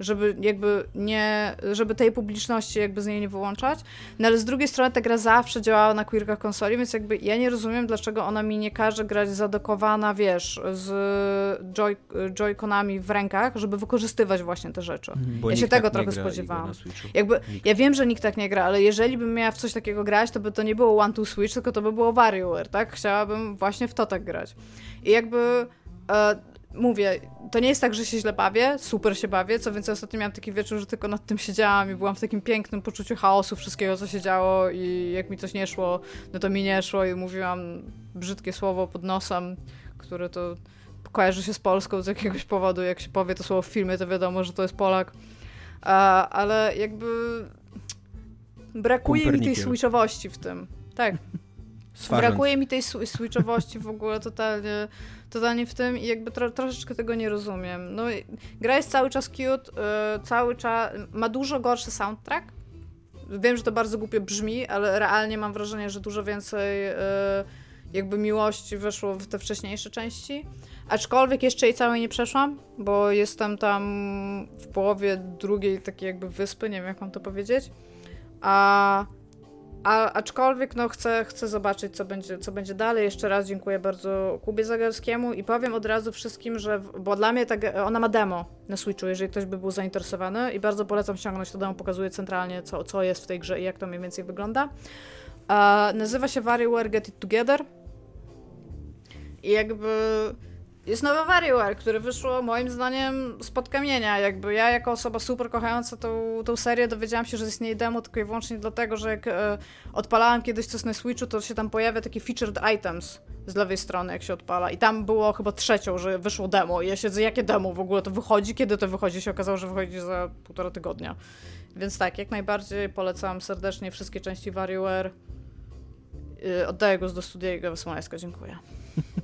żeby jakby nie, żeby tej publiczności jakby z niej nie wyłączać. No ale z drugiej strony ta gra zawsze działała na queerkach konsoli, więc jakby ja nie rozumiem, dlaczego ona mi nie każe grać zadokowana, wiesz, z joy, joyconami w rękach, żeby wykorzystywać właśnie te rzeczy. Mhm. Bo ja się tego tak trochę spodziewałam. Jakby, ja wiem, że nikt tak nie gra, ale jeżeli bym miała w coś takiego grać, to by to nie było One to Switch, tylko to by było WarioWare, tak? Chciałabym właśnie w to tak grać. I jakby... E, mówię, to nie jest tak, że się źle bawię, super się bawię, co więcej ostatnio miałam taki wieczór, że tylko nad tym siedziałam i byłam w takim pięknym poczuciu chaosu wszystkiego, co się działo i jak mi coś nie szło, no to mi nie szło i mówiłam brzydkie słowo pod nosem, które to kojarzy się z Polską z jakiegoś powodu, jak się powie to słowo w filmie, to wiadomo, że to jest Polak, ale jakby brakuje mi tej switchowości w tym, tak. Brakuje mi tej switchowości w ogóle totalnie totalnie w tym i jakby tro, troszeczkę tego nie rozumiem. No, gra jest cały czas cute, yy, cały czas, ma dużo gorszy soundtrack. Wiem, że to bardzo głupio brzmi, ale realnie mam wrażenie, że dużo więcej yy, jakby miłości weszło w te wcześniejsze części. Aczkolwiek jeszcze jej całej nie przeszłam, bo jestem tam w połowie drugiej takiej jakby wyspy, nie wiem jak mam to powiedzieć. A a, aczkolwiek no, chcę, chcę zobaczyć, co będzie, co będzie dalej. Jeszcze raz dziękuję bardzo Kubie Zagalskiemu i powiem od razu wszystkim, że, bo dla mnie ta, ona ma demo na Switchu, jeżeli ktoś by był zainteresowany i bardzo polecam ściągnąć to demo, pokazuje centralnie, co, co jest w tej grze i jak to mniej więcej wygląda. E, nazywa się WarioWare Get It Together i jakby jest nowe WarioWare, które wyszło moim zdaniem spod kamienia. Jakby ja jako osoba super kochająca tą, tą serię dowiedziałam się, że istnieje demo tylko i wyłącznie dlatego, że jak e, odpalałam kiedyś coś na Switchu, to się tam pojawia taki featured items z lewej strony, jak się odpala. I tam było chyba trzecią, że wyszło demo. I ja siedzę, jakie demo w ogóle to wychodzi? Kiedy to wychodzi? się okazało, że wychodzi za półtora tygodnia. Więc tak, jak najbardziej polecam serdecznie wszystkie części WarioWare. Yy, oddaję głos do studia Iga Wysmańska. Dziękuję.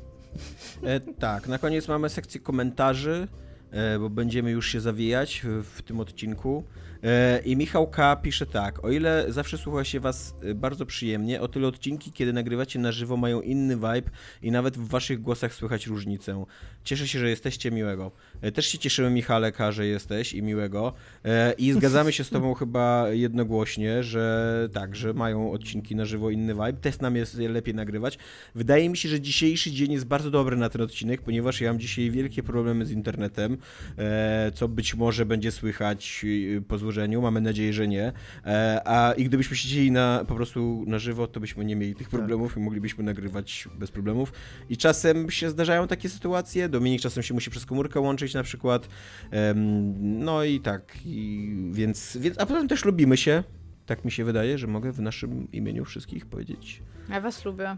E, tak, na koniec mamy sekcję komentarzy, e, bo będziemy już się zawijać w, w tym odcinku. E, I Michał K. pisze tak, o ile zawsze słucha się was e, bardzo przyjemnie, o tyle odcinki, kiedy nagrywacie na żywo mają inny vibe i nawet w waszych głosach słychać różnicę. Cieszę się, że jesteście miłego. E, też się cieszymy Michale K., że jesteś i miłego. I zgadzamy się z tobą chyba jednogłośnie, że tak, że mają odcinki na żywo inny vibe. Też nam jest lepiej nagrywać. Wydaje mi się, że dzisiejszy dzień jest bardzo dobry na ten odcinek, ponieważ ja mam dzisiaj wielkie problemy z internetem, co być może będzie słychać. Pozwól Mamy nadzieję, że nie. E, a i gdybyśmy siedzieli na, po prostu na żywo, to byśmy nie mieli tych Tak. problemów i moglibyśmy nagrywać bez problemów. I czasem się zdarzają takie sytuacje. Dominik czasem się musi przez komórkę łączyć na przykład. No i tak. I, więc, więc, a potem też lubimy się. Tak mi się wydaje, że mogę w naszym imieniu wszystkich powiedzieć. Ja was lubię.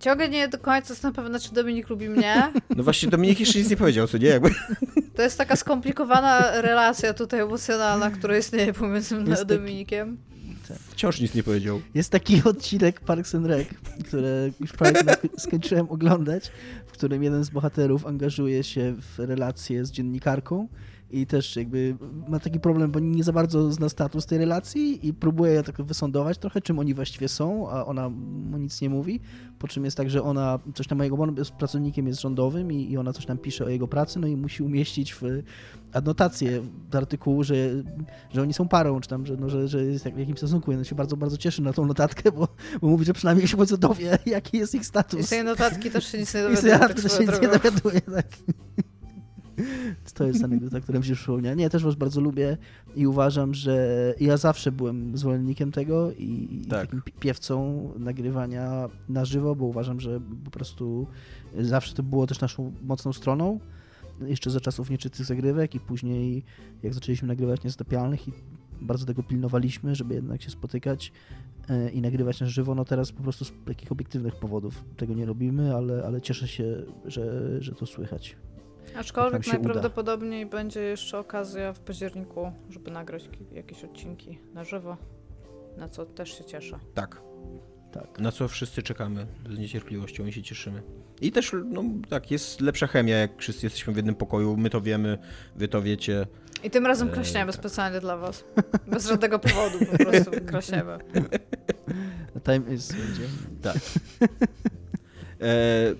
Ciągle nie do końca jestem pewna, czy Dominik lubi mnie. No właśnie Dominik jeszcze nic nie powiedział, co nie? Jakby... To jest taka skomplikowana relacja tutaj emocjonalna, która istnieje pomiędzy mną Jest a taki- Dominikiem. Wciąż nic nie powiedział. Jest taki odcinek Parks and Rec, który już prawie sk- skończyłem oglądać, w którym jeden z bohaterów angażuje się w relację z dziennikarką i też jakby ma taki problem, bo nie za bardzo zna status tej relacji i próbuje tak wysądować trochę, czym oni właściwie są, a ona mu nic nie mówi, po czym jest tak, że ona coś tam, jego on jest pracownikiem jest rządowym i, i ona coś tam pisze o jego pracy, no i musi umieścić w adnotację do artykułu, że, że oni są parą, czy tam, że, no, że, że jest jak- w jakimś stosunku. I on się bardzo, bardzo cieszy na tą notatkę, bo, bo mówi, że przynajmniej się końcu dowie, jaki jest ich I status. z tej notatki też się nic nie I z tej tak notatki też się nic nie dowiaduje, tak. To jest anegdota, która mi się przypomniała. Nie, też was bardzo lubię i uważam, że ja zawsze byłem zwolennikiem tego i, Tak. takim pi- piewcą nagrywania na żywo, bo uważam, że po prostu zawsze to było też naszą mocną stroną. Jeszcze za czasów nieczystych zagrywek i później jak zaczęliśmy nagrywać niezatopialnych i bardzo tego pilnowaliśmy, żeby jednak się spotykać e, i nagrywać na żywo. No teraz po prostu z takich obiektywnych powodów tego nie robimy, ale, ale cieszę się, że, że to słychać. Aczkolwiek się uda. najprawdopodobniej będzie jeszcze okazja w październiku, żeby nagrać ki- jakieś odcinki na żywo, na co też się cieszę. Tak. Tak. Na co wszyscy czekamy z niecierpliwością i się cieszymy. I też, no tak, jest lepsza chemia, jak wszyscy jesteśmy w jednym pokoju, my to wiemy, wy to wiecie. I tym razem Eee, kraśniemy tak. specjalnie dla was. Bez żadnego powodu po prostu kraśniemy. Time is będzie. E,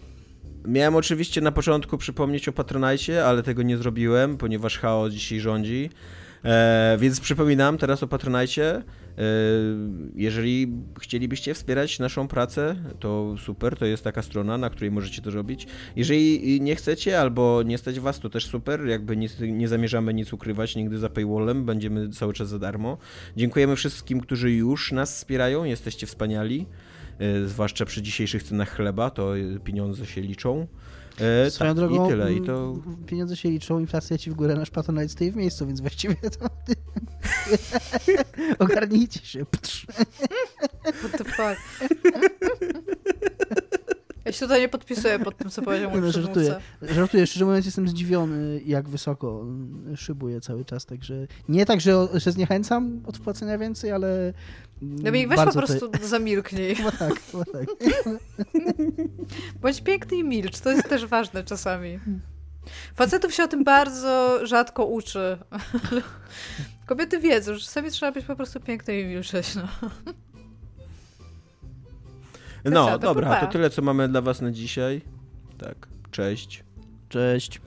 miałem oczywiście na początku przypomnieć o Patronajcie, ale tego nie zrobiłem, ponieważ chaos dzisiaj rządzi. E, więc przypominam teraz o Patronajcie. E, jeżeli chcielibyście wspierać naszą pracę, to super, to jest taka strona, na której możecie to robić. Jeżeli nie chcecie albo nie stać was, to też super, jakby nic, nie zamierzamy nic ukrywać nigdy za paywallem, będziemy cały czas za darmo. Dziękujemy wszystkim, którzy już nas wspierają, jesteście wspaniali. E, zwłaszcza przy dzisiejszych cenach chleba, to e, pieniądze się liczą. E, Swoją tak, drogą, I tyle, i mm, to... pieniądze się liczą, inflacja ci w górę, nasz Patronite stoi w miejscu, więc właściwie to... Ogarnijcie się. What the fuck? Ja się tutaj nie podpisuję pod tym, co powiedział mój no, żartuję. Żartuję, szczerze mówiąc jestem zdziwiony, jak wysoko mm, szybuje cały czas, także nie tak, że, że zniechęcam od wpłacenia więcej, ale Dominik, weź po prostu zamilknij. Chyba tak, chyba tak. Bądź piękny i milcz, to jest też ważne czasami. Facetów się o tym bardzo rzadko uczy. Kobiety wiedzą, że czasami trzeba być po prostu pięknym i milczeć. No. No, to dobra, to tyle, co mamy dla was na dzisiaj. Tak, cześć. Cześć.